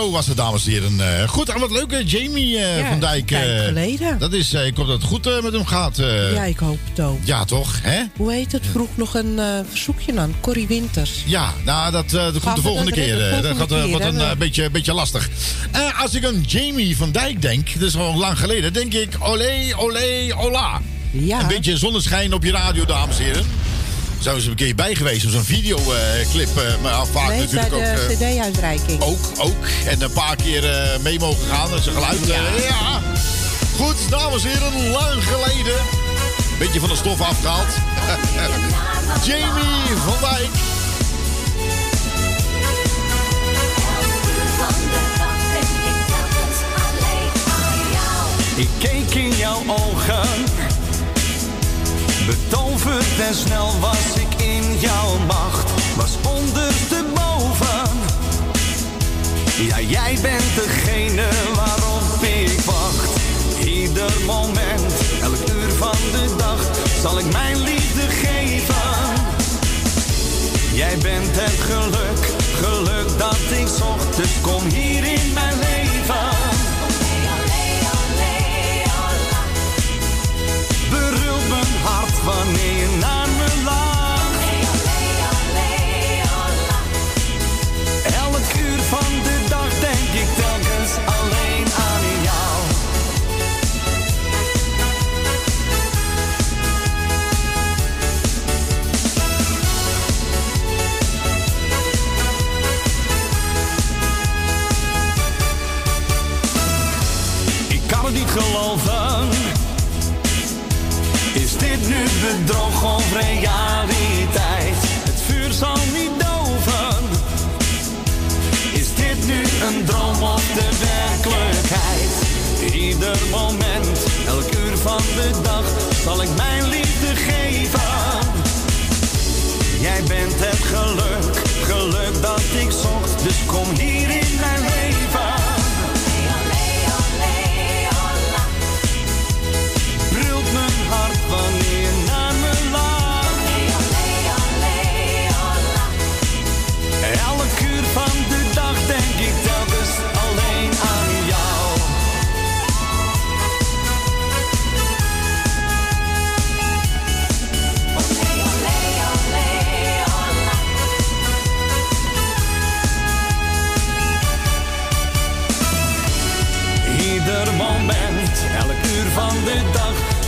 Was het, dames en heren. Eh, goed, en wat leuk, hè? Jamie eh, Ja, van Dijk. eh, geleden. Dat is, ik hoop dat het goed met hem gaat. Ja, ik hoop het ook. Ja, toch? Hè? Hoe heet het? Vroeg nog een verzoekje aan. Corrie Winters. Ja, nou, dat, dat komt Gaan de volgende dat keer. dat gaat keer, wordt een beetje, beetje lastig. Als ik aan Jamie van Dijk denk, dat is al lang geleden, denk ik olé, olé, ola. Ja. Een beetje zonneschijn op je radio, dames en heren. Zijn we eens een keer bij geweest, op zo'n videoclip. maar ja, vaak nee, bij natuurlijk de ook. eh, cd-uitreiking. ook, ook. En een paar keer eh, mee mogen gaan. Dat is een geluid. eh, ja. Goed, dames en heren, lang geleden. Beetje van de stof afgehaald. Jamie van Dijk. Ik keek in jouw ogen, betoverd en snel was ik in jouw macht, was ondersteboven. Ja, jij bent degene waarop ik wacht. Ieder moment, elk uur van de dag, zal ik mijn liefde geven. Jij bent het geluk, geluk dat ik zocht, dus kom hier in mijn leven. Wanneer je naar me lacht. Elk uur van de bedrog of realiteit? Het vuur zal niet doven. Is dit nu een droom of de werkelijkheid? Ieder moment, elk uur van de dag zal ik mijn liefde geven. Jij bent het geluk, geluk dat ik zocht, dus kom hier in mijn leven.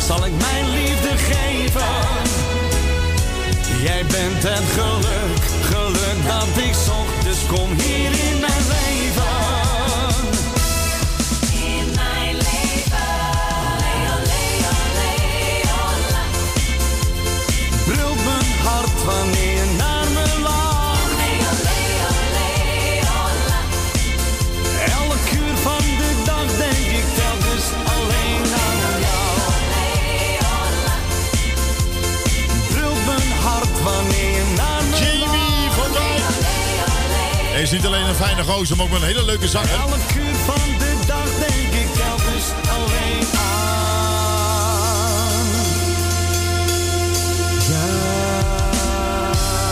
Zal ik mijn liefde geven. Jij bent het geluk, geluk dat ik zocht, dus kom hier is niet alleen een fijne gozer, maar ook een hele leuke zanger. Elk uur van de dag denk ik telkens alleen aan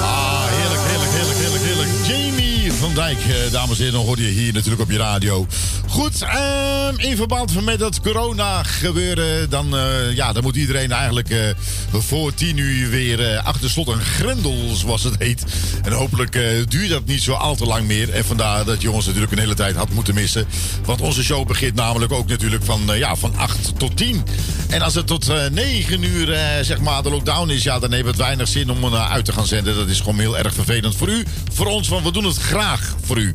Ah, heerlijk, heerlijk, heerlijk, heerlijk, heerlijk. Jamie van Dijk, eh, dames en heren, hoorde je hier natuurlijk op je radio. Goed, ehm, in verband met dat corona gebeuren, dan, eh, ja, dan moet iedereen eigenlijk eh, voor tien uur weer eh, achter slot en grendel, zoals het heet. En hopelijk eh, duurt dat niet zo al te lang meer. En vandaar dat ons natuurlijk een hele tijd had moeten missen. Want onze show begint namelijk ook natuurlijk van, eh, ja, van 8 tot 10. En als het tot eh 9 uur, eh, zeg maar, de lockdown is, ja, dan heeft het weinig zin om er uit te gaan zenden. Dat is gewoon heel erg vervelend voor u. Voor ons, want we doen het graag voor u.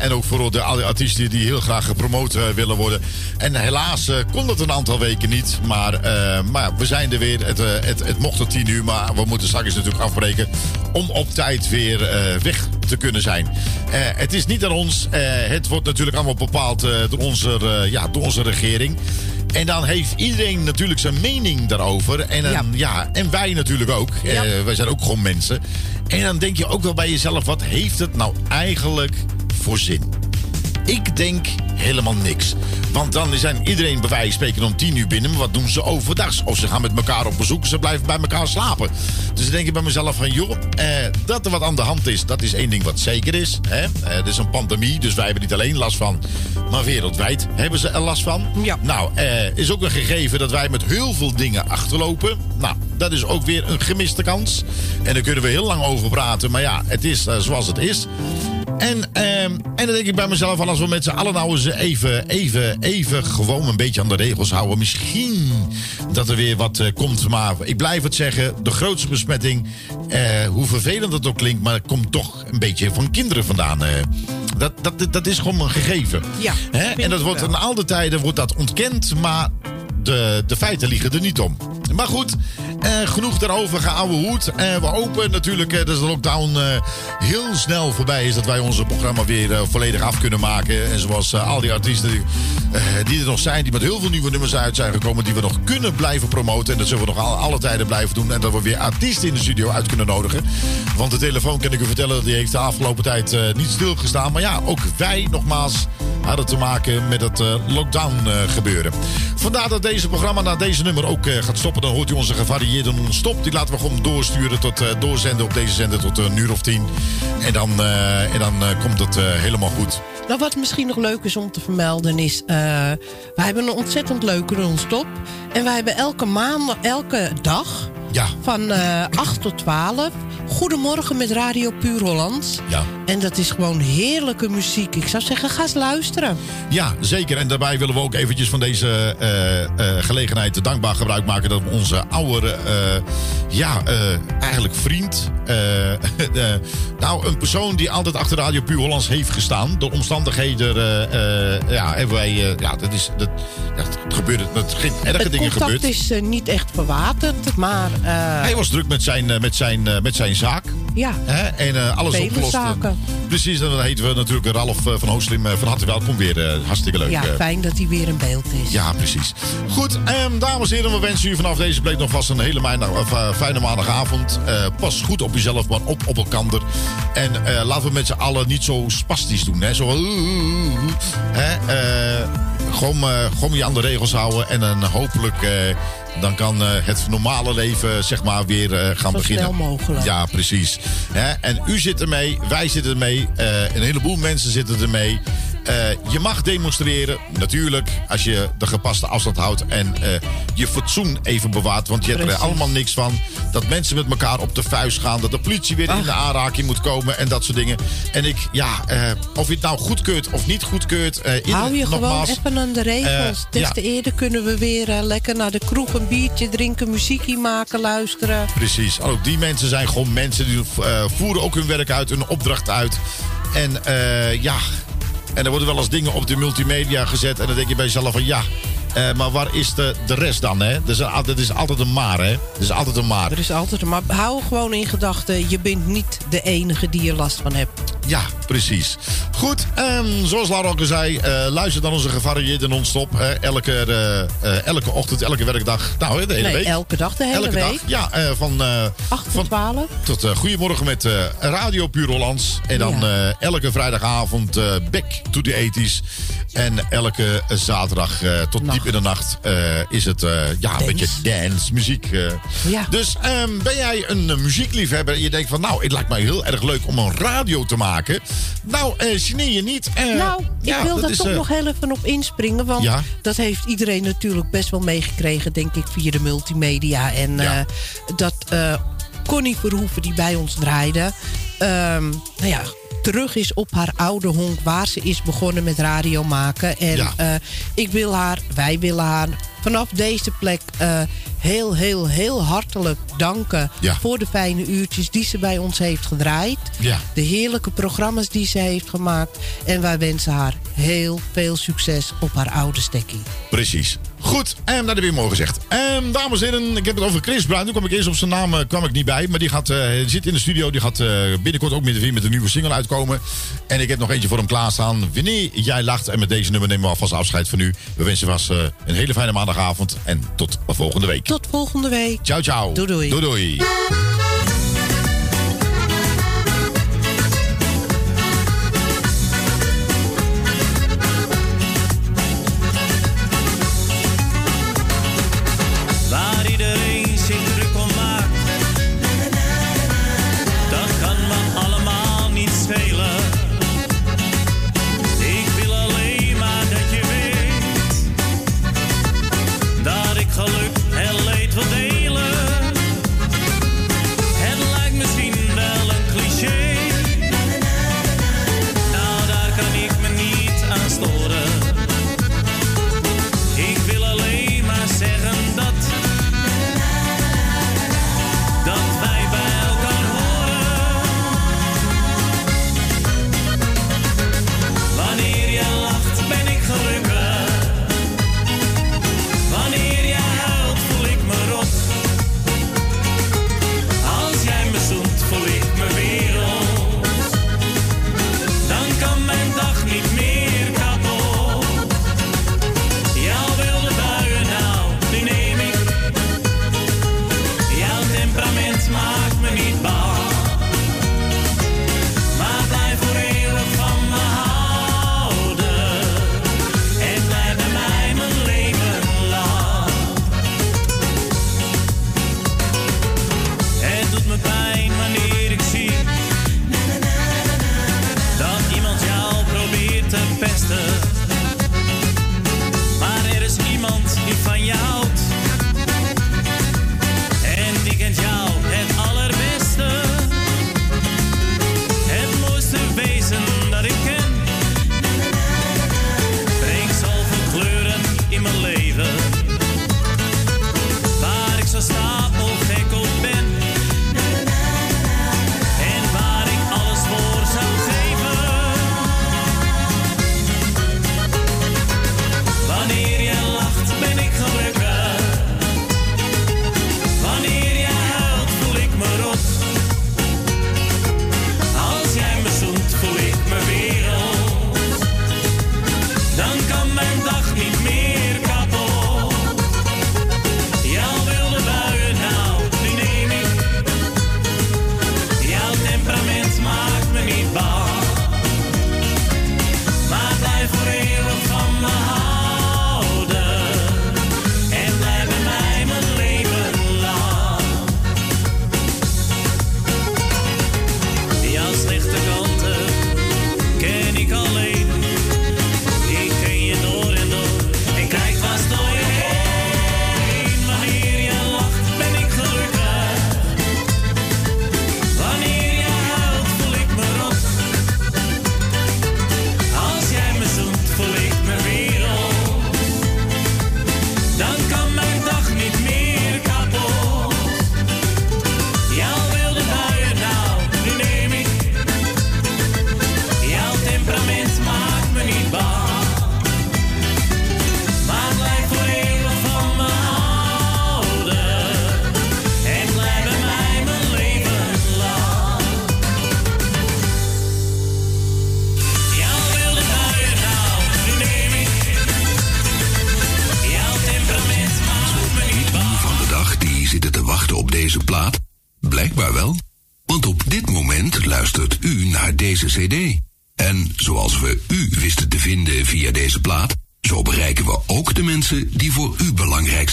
En ook voor de artiesten die heel graag gepromoot eh, willen worden. En helaas eh, kon dat een aantal weken niet. Maar, eh, maar we zijn er weer. Het, eh, het, het mocht tot 10 uur, maar we moeten straks natuurlijk afbreken. Om op tijd weer eh, weg te kunnen zijn. Eh, het is niet aan ons. Eh, het wordt natuurlijk allemaal bepaald eh, door, onze, eh, ja, door onze regering. En dan heeft iedereen natuurlijk zijn mening daarover. En, dan, ja. en wij natuurlijk ook. Eh, wij zijn ook gewoon mensen. En dan denk je ook wel bij jezelf: wat heeft het nou eigenlijk voor zin? Ik denk helemaal niks. Want dan zijn iedereen bij wijze van spreken om tien uur binnen. Maar wat doen ze overdag? Of ze gaan met elkaar op bezoek. Ze blijven bij elkaar slapen. Dus dan denk ik bij mezelf van... joh, eh, dat er wat aan de hand is. Dat is één ding wat zeker is. Hè? Eh, er is een pandemie. Dus wij hebben niet alleen last van. Maar wereldwijd hebben ze er last van. Ja. Nou, eh, is ook een gegeven dat wij met heel veel dingen achterlopen. Nou, dat is ook weer een gemiste kans. En daar kunnen we heel lang over praten. Maar ja, het is eh, zoals het is. En, ehm, en dan denk ik bij mezelf, van als we met z'n allen nou eens even, even, even gewoon een beetje aan de regels houden. Misschien dat er weer wat eh, komt. Maar ik blijf het zeggen, de grootste besmetting, eh, hoe vervelend dat ook klinkt, maar het komt toch een beetje van kinderen vandaan. eh. dat, dat, dat is gewoon een gegeven. Ja, Hè? En dat wordt aan al de tijden wordt dat ontkend, maar de, de feiten liegen er niet om. Maar goed, eh, genoeg daarover geouwe hoed. Eh, we hopen natuurlijk eh, dat de lockdown eh, heel snel voorbij is. Dat wij onze programma weer eh, volledig af kunnen maken. En zoals al die artiesten die, die er nog zijn, die met heel veel nieuwe nummers uit zijn gekomen. Die we nog kunnen blijven promoten. En dat zullen we nog al, alle tijden blijven doen. En dat we weer artiesten in de studio uit kunnen nodigen. Want de telefoon kan ik u vertellen, die heeft de afgelopen tijd niet stilgestaan. Maar ja, ook wij nogmaals hadden te maken met het eh, lockdown eh, gebeuren. Vandaar dat deze programma naar deze nummer ook eh, gaat stoppen. Dan hoort u onze gevarieerde non-stop. Die laten we gewoon doorsturen tot, doorzenden op deze zender tot een uur of tien. En dan, en dan komt het helemaal goed. Nou, wat misschien nog leuk is om te vermelden is... eh wij hebben een ontzettend leuke non-stop. En wij hebben elke maand, elke dag Ja. Van eh 8 tot 12. Goedemorgen met Radio Puur Hollands. Ja. En dat is gewoon heerlijke muziek. Ik zou zeggen, ga eens luisteren. Ja, zeker. En daarbij willen we ook eventjes van deze eh, eh, gelegenheid dankbaar gebruik maken dat we onze oude, ja, eigenlijk vriend, nou, een persoon die altijd achter Radio Puur Hollands heeft gestaan. Door omstandigheden, ja, hebben wij, ja, dat is, dat, het gebeurde, dat geen erge het dingen contact gebeurd. is eh, niet echt verwaterd, maar... eh, Hij was druk met zijn, eh, met zijn, eh, met zijn zaak. Ja. Hè? En alles opgelost. Precies, en dan heten we natuurlijk Ralf van Hooslim van harte welkom weer. hartstikke leuk. ja, fijn dat hij weer in beeld is. Ja, precies. Goed, ehm, dames en heren, we wensen u vanaf deze plek nog vast een hele maandag, eh, fijne maandagavond. Pas goed op jezelf, maar op op elkander. En laten we met z'n allen niet zo spastisch doen. Hè? Zo, hè? Gewoon, gewoon je aan de regels houden. En dan hopelijk dan kan eh, het normale leven zeg maar weer eh, gaan Zo beginnen. snel mogelijk. Ja, precies. Hè? En u zit ermee, wij zitten ermee, eh, een heleboel mensen zitten ermee. Eh, je mag demonstreren, natuurlijk, als je de gepaste afstand houdt en eh, je fatsoen even bewaart. Want je hebt er allemaal niks van dat mensen met elkaar op de vuist gaan, dat de politie weer in de aanraking moet komen en dat soort dingen. En ik, ja, eh, of je het nou goedkeurt of niet goedkeurt. in- Hou je gewoon nogmaals, even aan de regels. Des ja. te eerder kunnen we weer lekker naar de kroeg een biertje drinken, muziekje maken, luisteren. Precies. Ook die mensen zijn gewoon mensen die voeren ook hun werk uit, hun opdracht uit. En ja, en er worden wel eens dingen op de multimedia gezet. En dan denk je bij jezelf van ja, eh, maar waar is de, de rest dan? Hè? Dat, is, dat is altijd een maar, hè? Dat is altijd een maar. Er is altijd een maar hou gewoon in gedachten, je bent niet de enige die er last van hebt. Ja, precies. Goed, ehm, zoals Laura ook al zei, eh, luister dan onze gevarieerde non-stop. elke, eh, elke ochtend, elke werkdag. Nou, de hele nee, week. elke dag, de hele elke week. dag. Ja, van, eh 8 tot 12. tot Goedemorgen met Radio Puur Hollands. En dan Ja. elke vrijdagavond back to the 80s. En elke zaterdag tot diep in de nacht eh, is het eh, ja, een beetje dance, muziek. eh. Ja. Dus ehm, ben jij een muziekliefhebber en je denkt van... nou, het lijkt mij heel erg leuk om een radio te maken. Nou, eh geneer je niet. Nou, ik ja, wil dat daar toch nog heel even op inspringen. Want Ja. dat heeft iedereen natuurlijk best wel meegekregen, denk ik, via de multimedia. En Ja. dat Connie Verhoeven, die bij ons draaide, ehm, nou ja, terug is op haar oude honk waar ze is begonnen met radio maken. En Ja. eh, ik wil haar, wij willen haar vanaf deze plek eh, heel, heel, heel hartelijk danken Ja. voor de fijne uurtjes die ze bij ons heeft gedraaid. Ja. De heerlijke programma's die ze heeft gemaakt. En wij wensen haar heel veel succes op haar oude stekkie. Precies. Goed, en dat heb ik mooi gezegd. En dames en heren, ik heb het over Chris Bruin. Toen kwam ik eerst op zijn naam eh, kwam ik niet bij. Maar die gaat, eh, zit in de studio. Die gaat binnenkort ook met, met een nieuwe single uitkomen. En ik heb nog eentje voor hem klaarstaan. Wanneer jij lacht. En met deze nummer nemen we alvast afscheid van u. We wensen vast een hele fijne maandagavond. En tot volgende week. Tot volgende week. Ciao, ciao. Doei, doei. Doei, doei.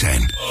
zijn.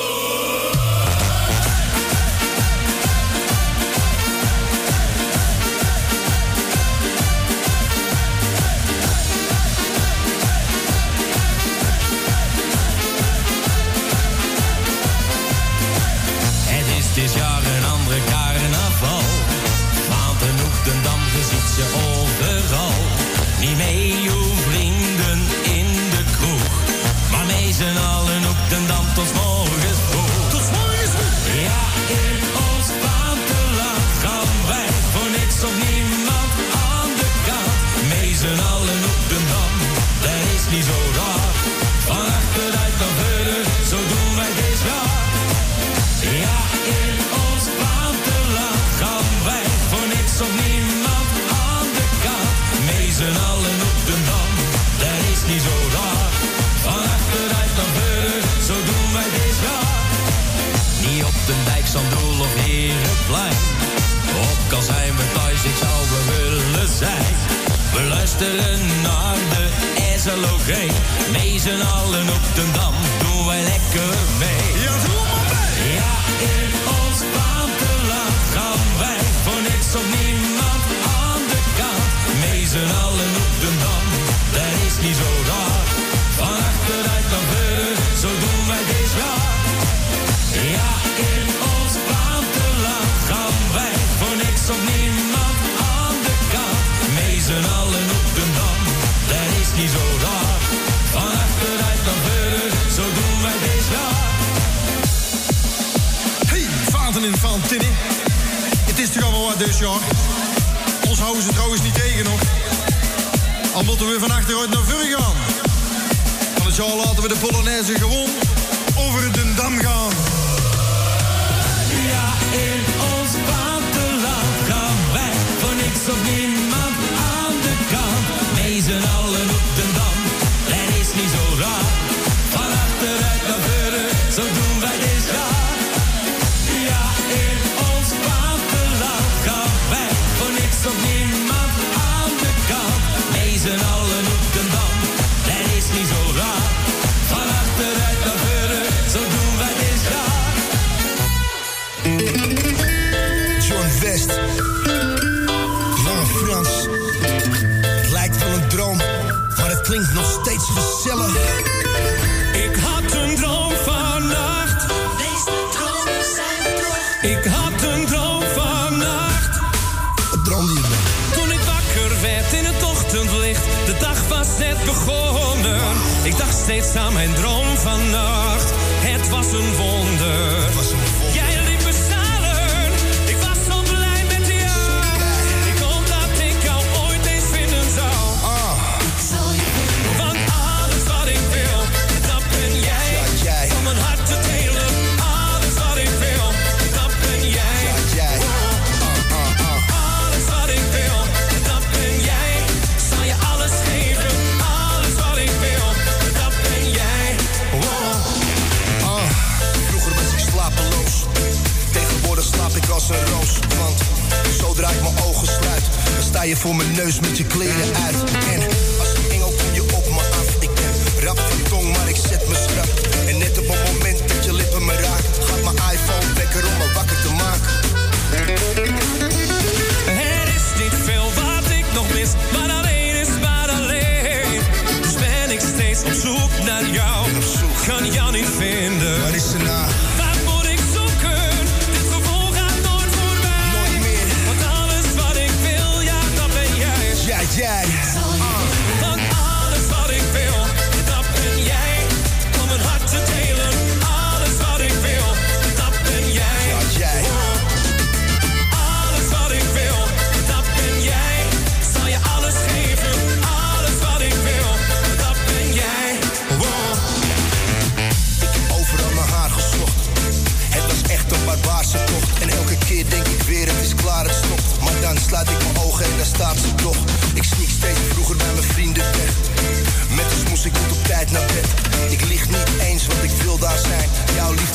ik mijn ogen sluit, dan sta je voor mijn neus met je kleren uit. En als een engel kom je op me af, ik ben rap van tong, maar ik zet me.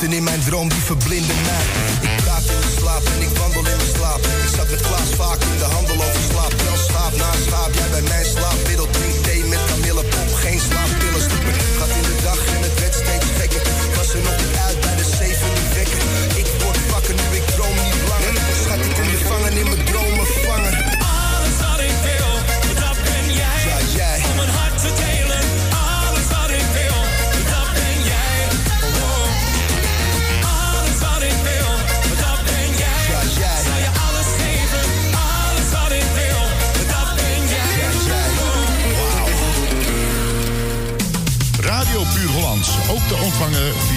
in mijn droom die verblinden mij. Ik praat in mijn slaap en ik wandel in mijn slaap. Ik zat met Klaas vaak in de handel over slaap. Wel schaap na schaap, jij bij mij slaapt.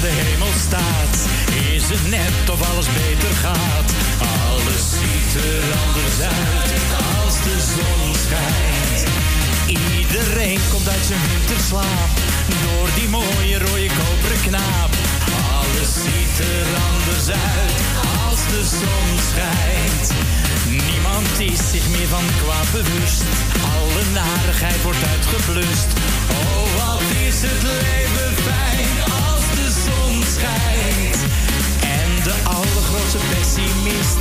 De hemel staat, is het net of alles beter gaat. Alles ziet er anders uit als de zon schijnt. Iedereen komt uit zijn winterslaap door die mooie rode koperen knaap. Alles ziet er anders uit als de zon schijnt. Niemand is zich meer van kwaad bewust. Alle narigheid wordt uitgeblust. Oh, wat is het leven fijn schijnt. En de allergrootste pessimist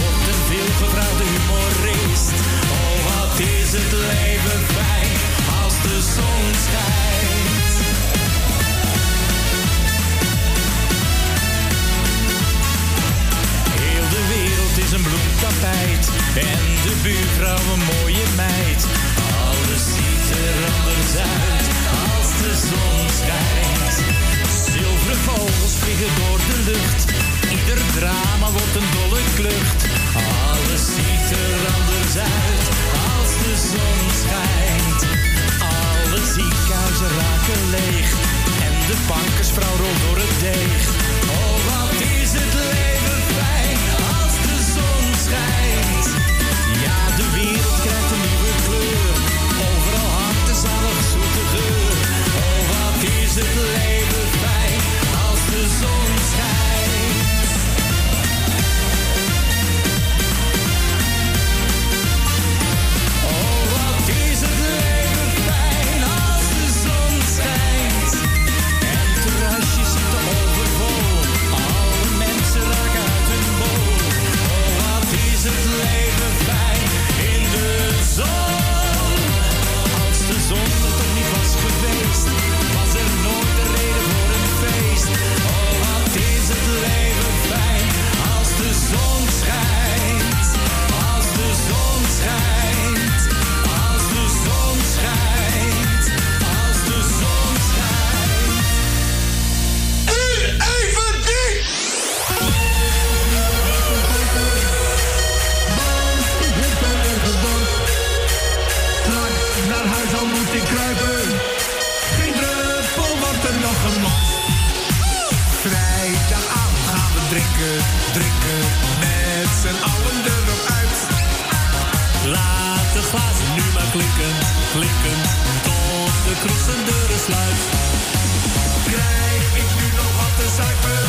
wordt een veelgevraagde humorist. Oh, wat is het leven fijn als de zon schijnt. Heel de wereld is een bloemtapijt en de buurvrouw een mooie meid. Alles ziet er anders uit als de zon schijnt. Zilveren vogels vliegen door de lucht, ieder drama wordt een dolle klucht. Alles ziet er anders uit als de zon schijnt. Alle ziekenhuizen raken leeg en de bankersvrouw rolt door het deeg. Oh, wat is het leven fijn als de zon schijnt. Ja, de wereld zijn deuren sluit. Krijg ik nu nog wat te zuipen.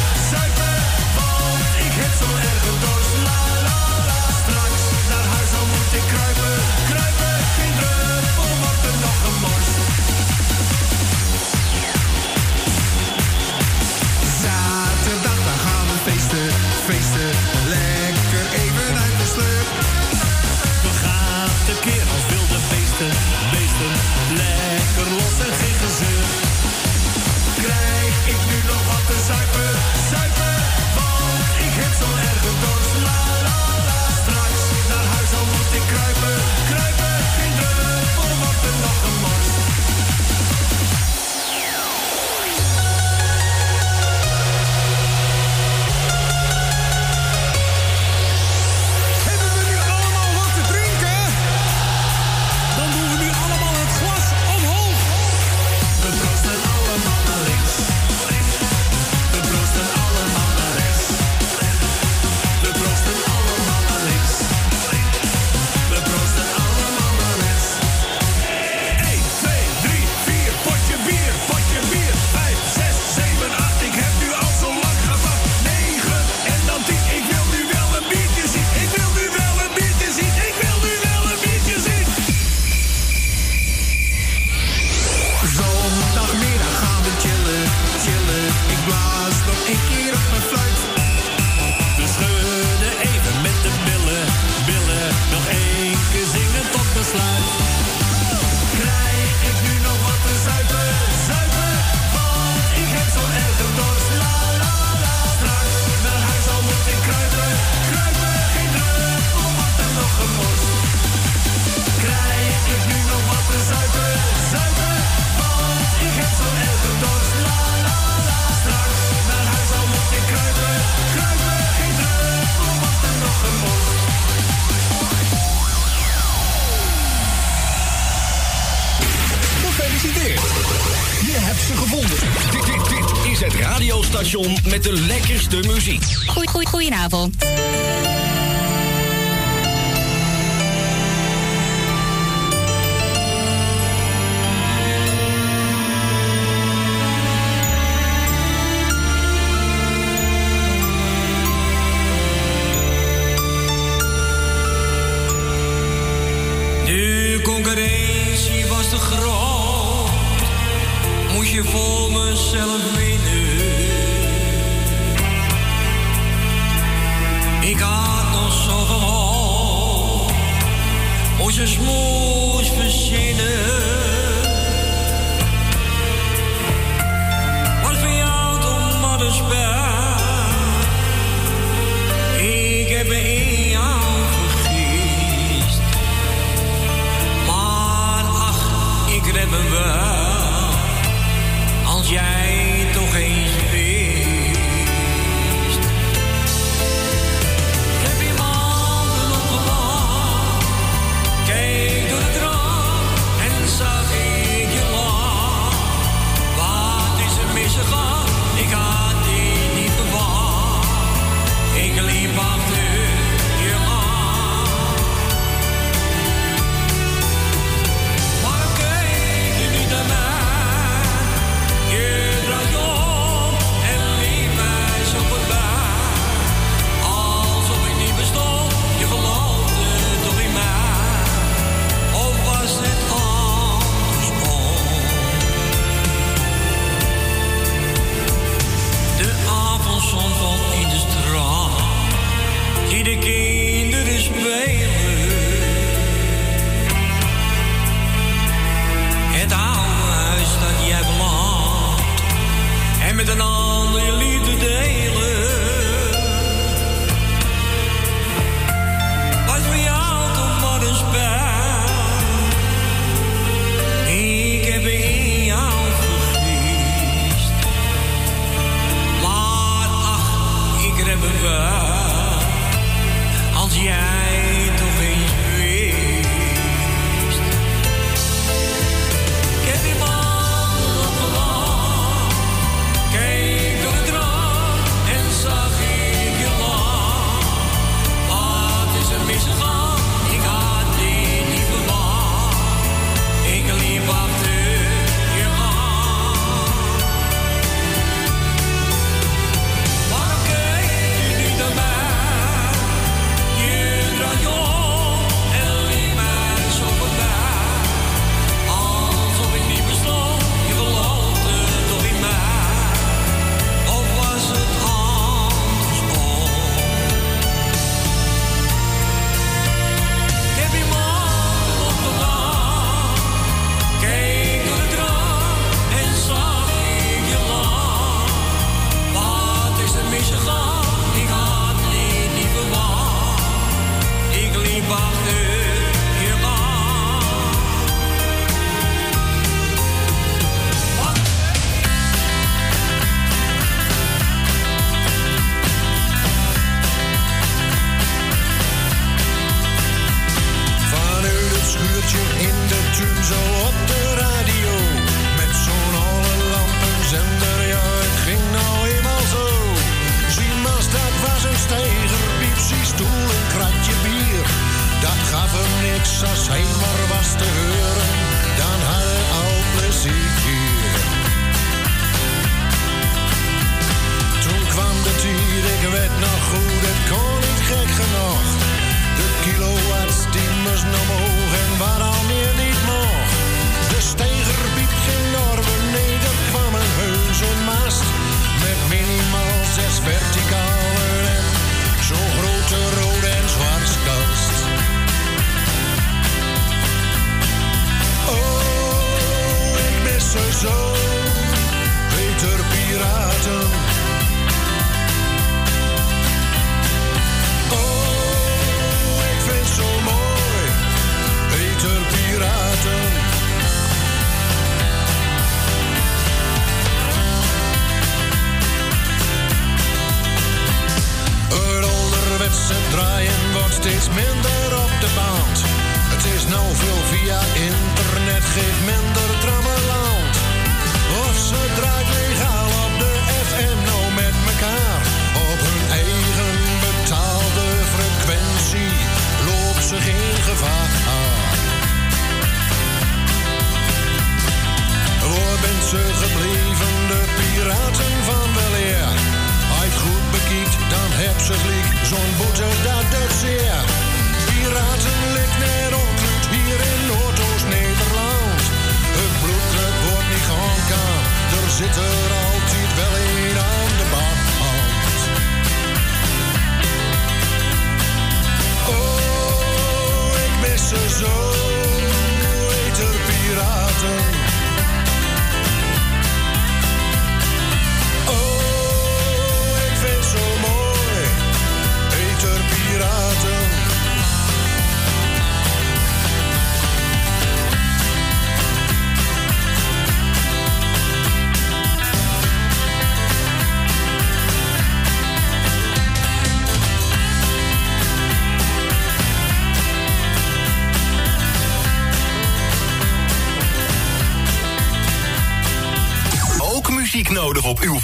Ik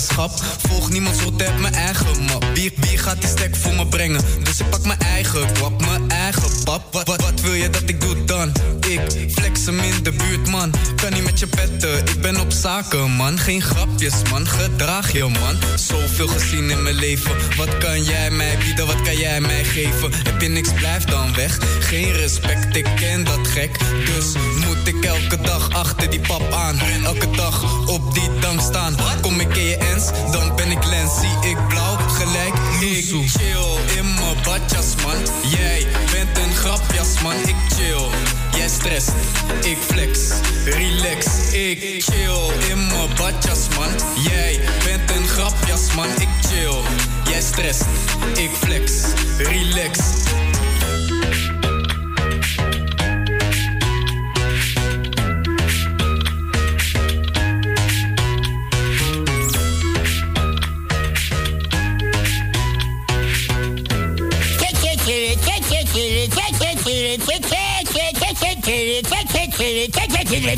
Volg niemand, zo heb mijn eigen map. Wie, wie gaat die stek voor me brengen? Dus ik pak mijn eigen kwap, mijn eigen pap. Wat, wat, wat wil je dat ik doe dan? Ik flex hem in de buurt, man. Kan niet met je petten, ik ben op zaken, man. Geen grapjes, man. Gedraag je, man. Zoveel gezien in mijn leven. Wat kan jij mij bieden, wat kan jij mij geven? Heb je niks, blijf dan weg. Geen respect, ik ken dat gek. Dus moet ik elke dag achter die pap aan. Elke dag op die dam staan. Kom ik in je ens, dan ben ik lens. Zie ik blauw, gelijk ik chill in mijn badjas, man. Jij bent een grapjas, man. Ik chill. Jij stress, ik flex, relax, ik chill in mijn badjas, man. Jij bent een grapjas, man. Ik chill. Jij stress, ik flex, relax.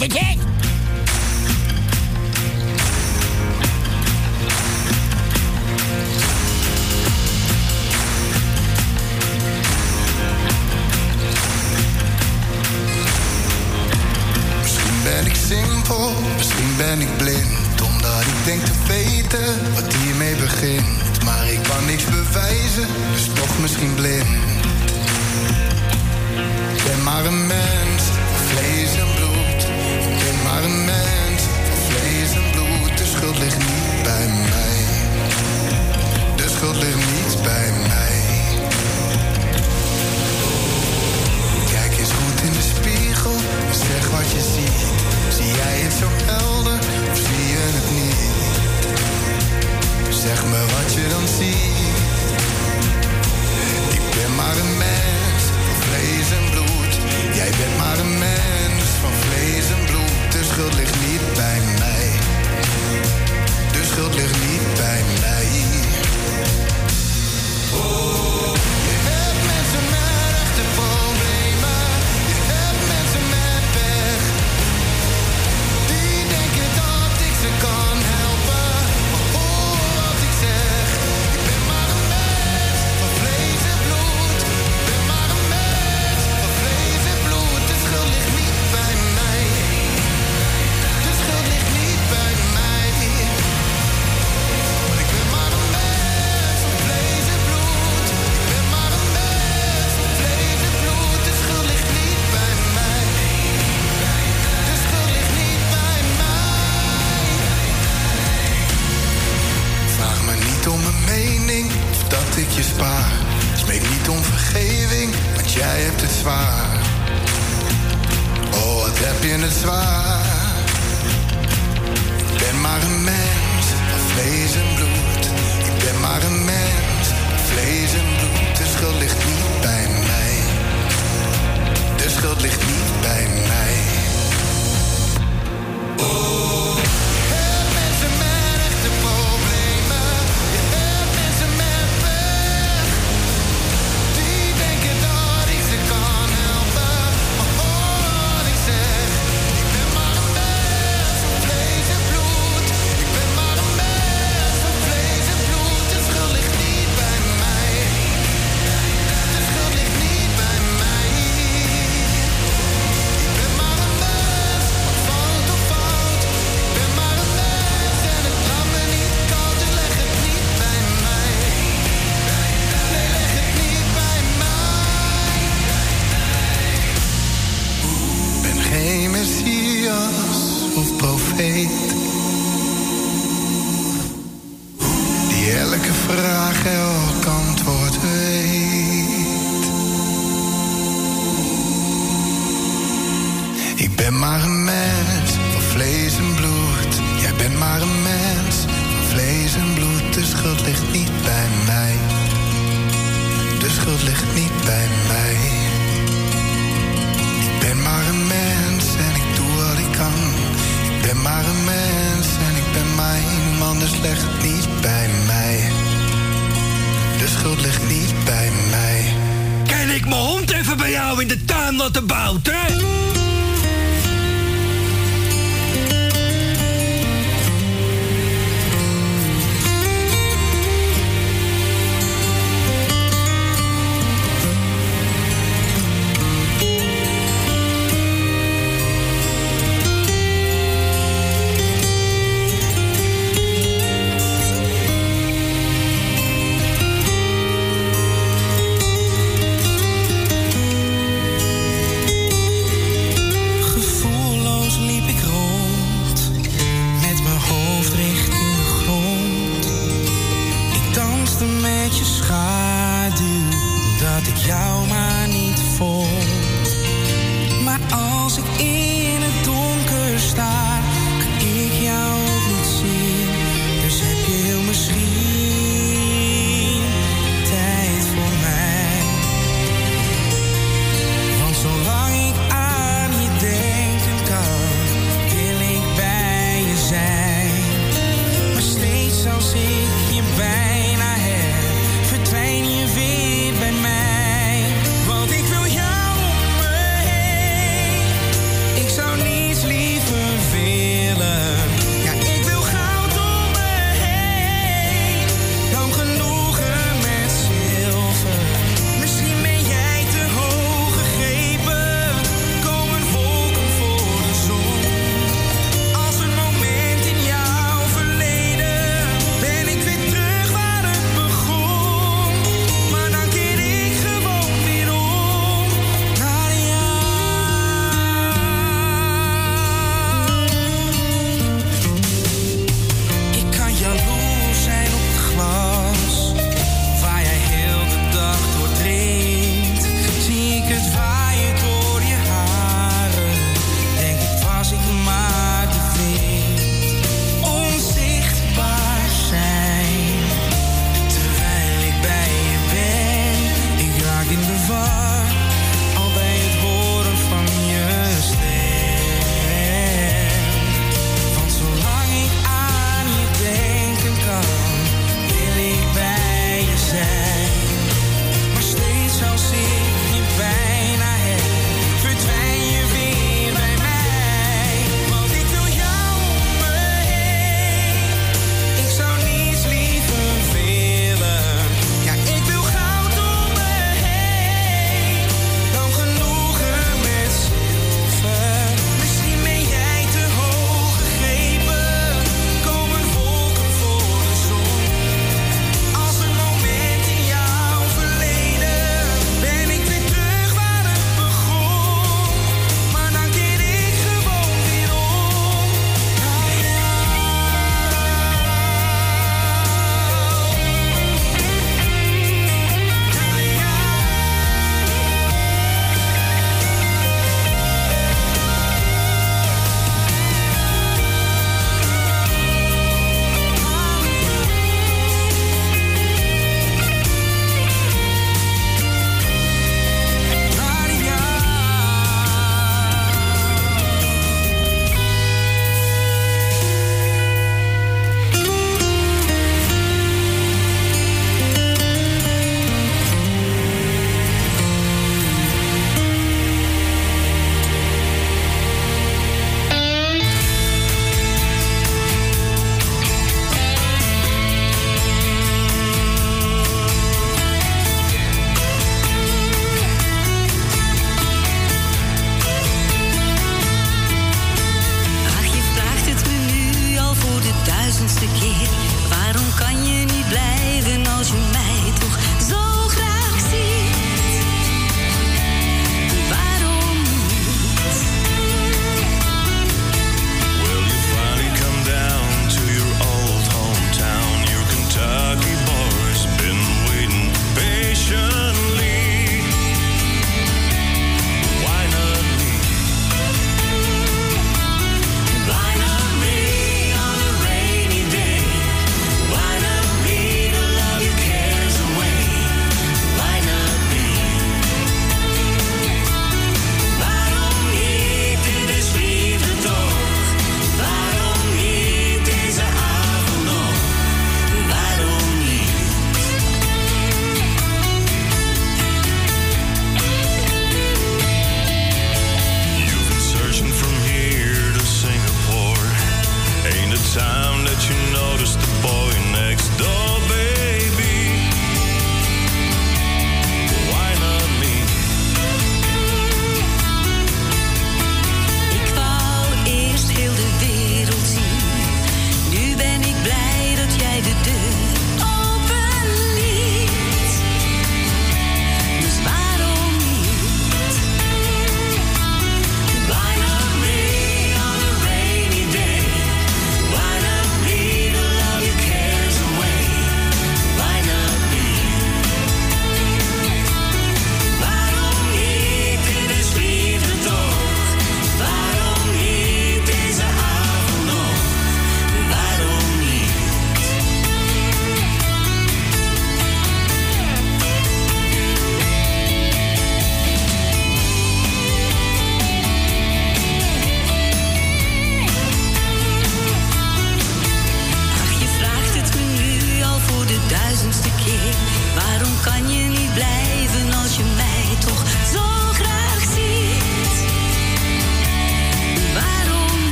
Misschien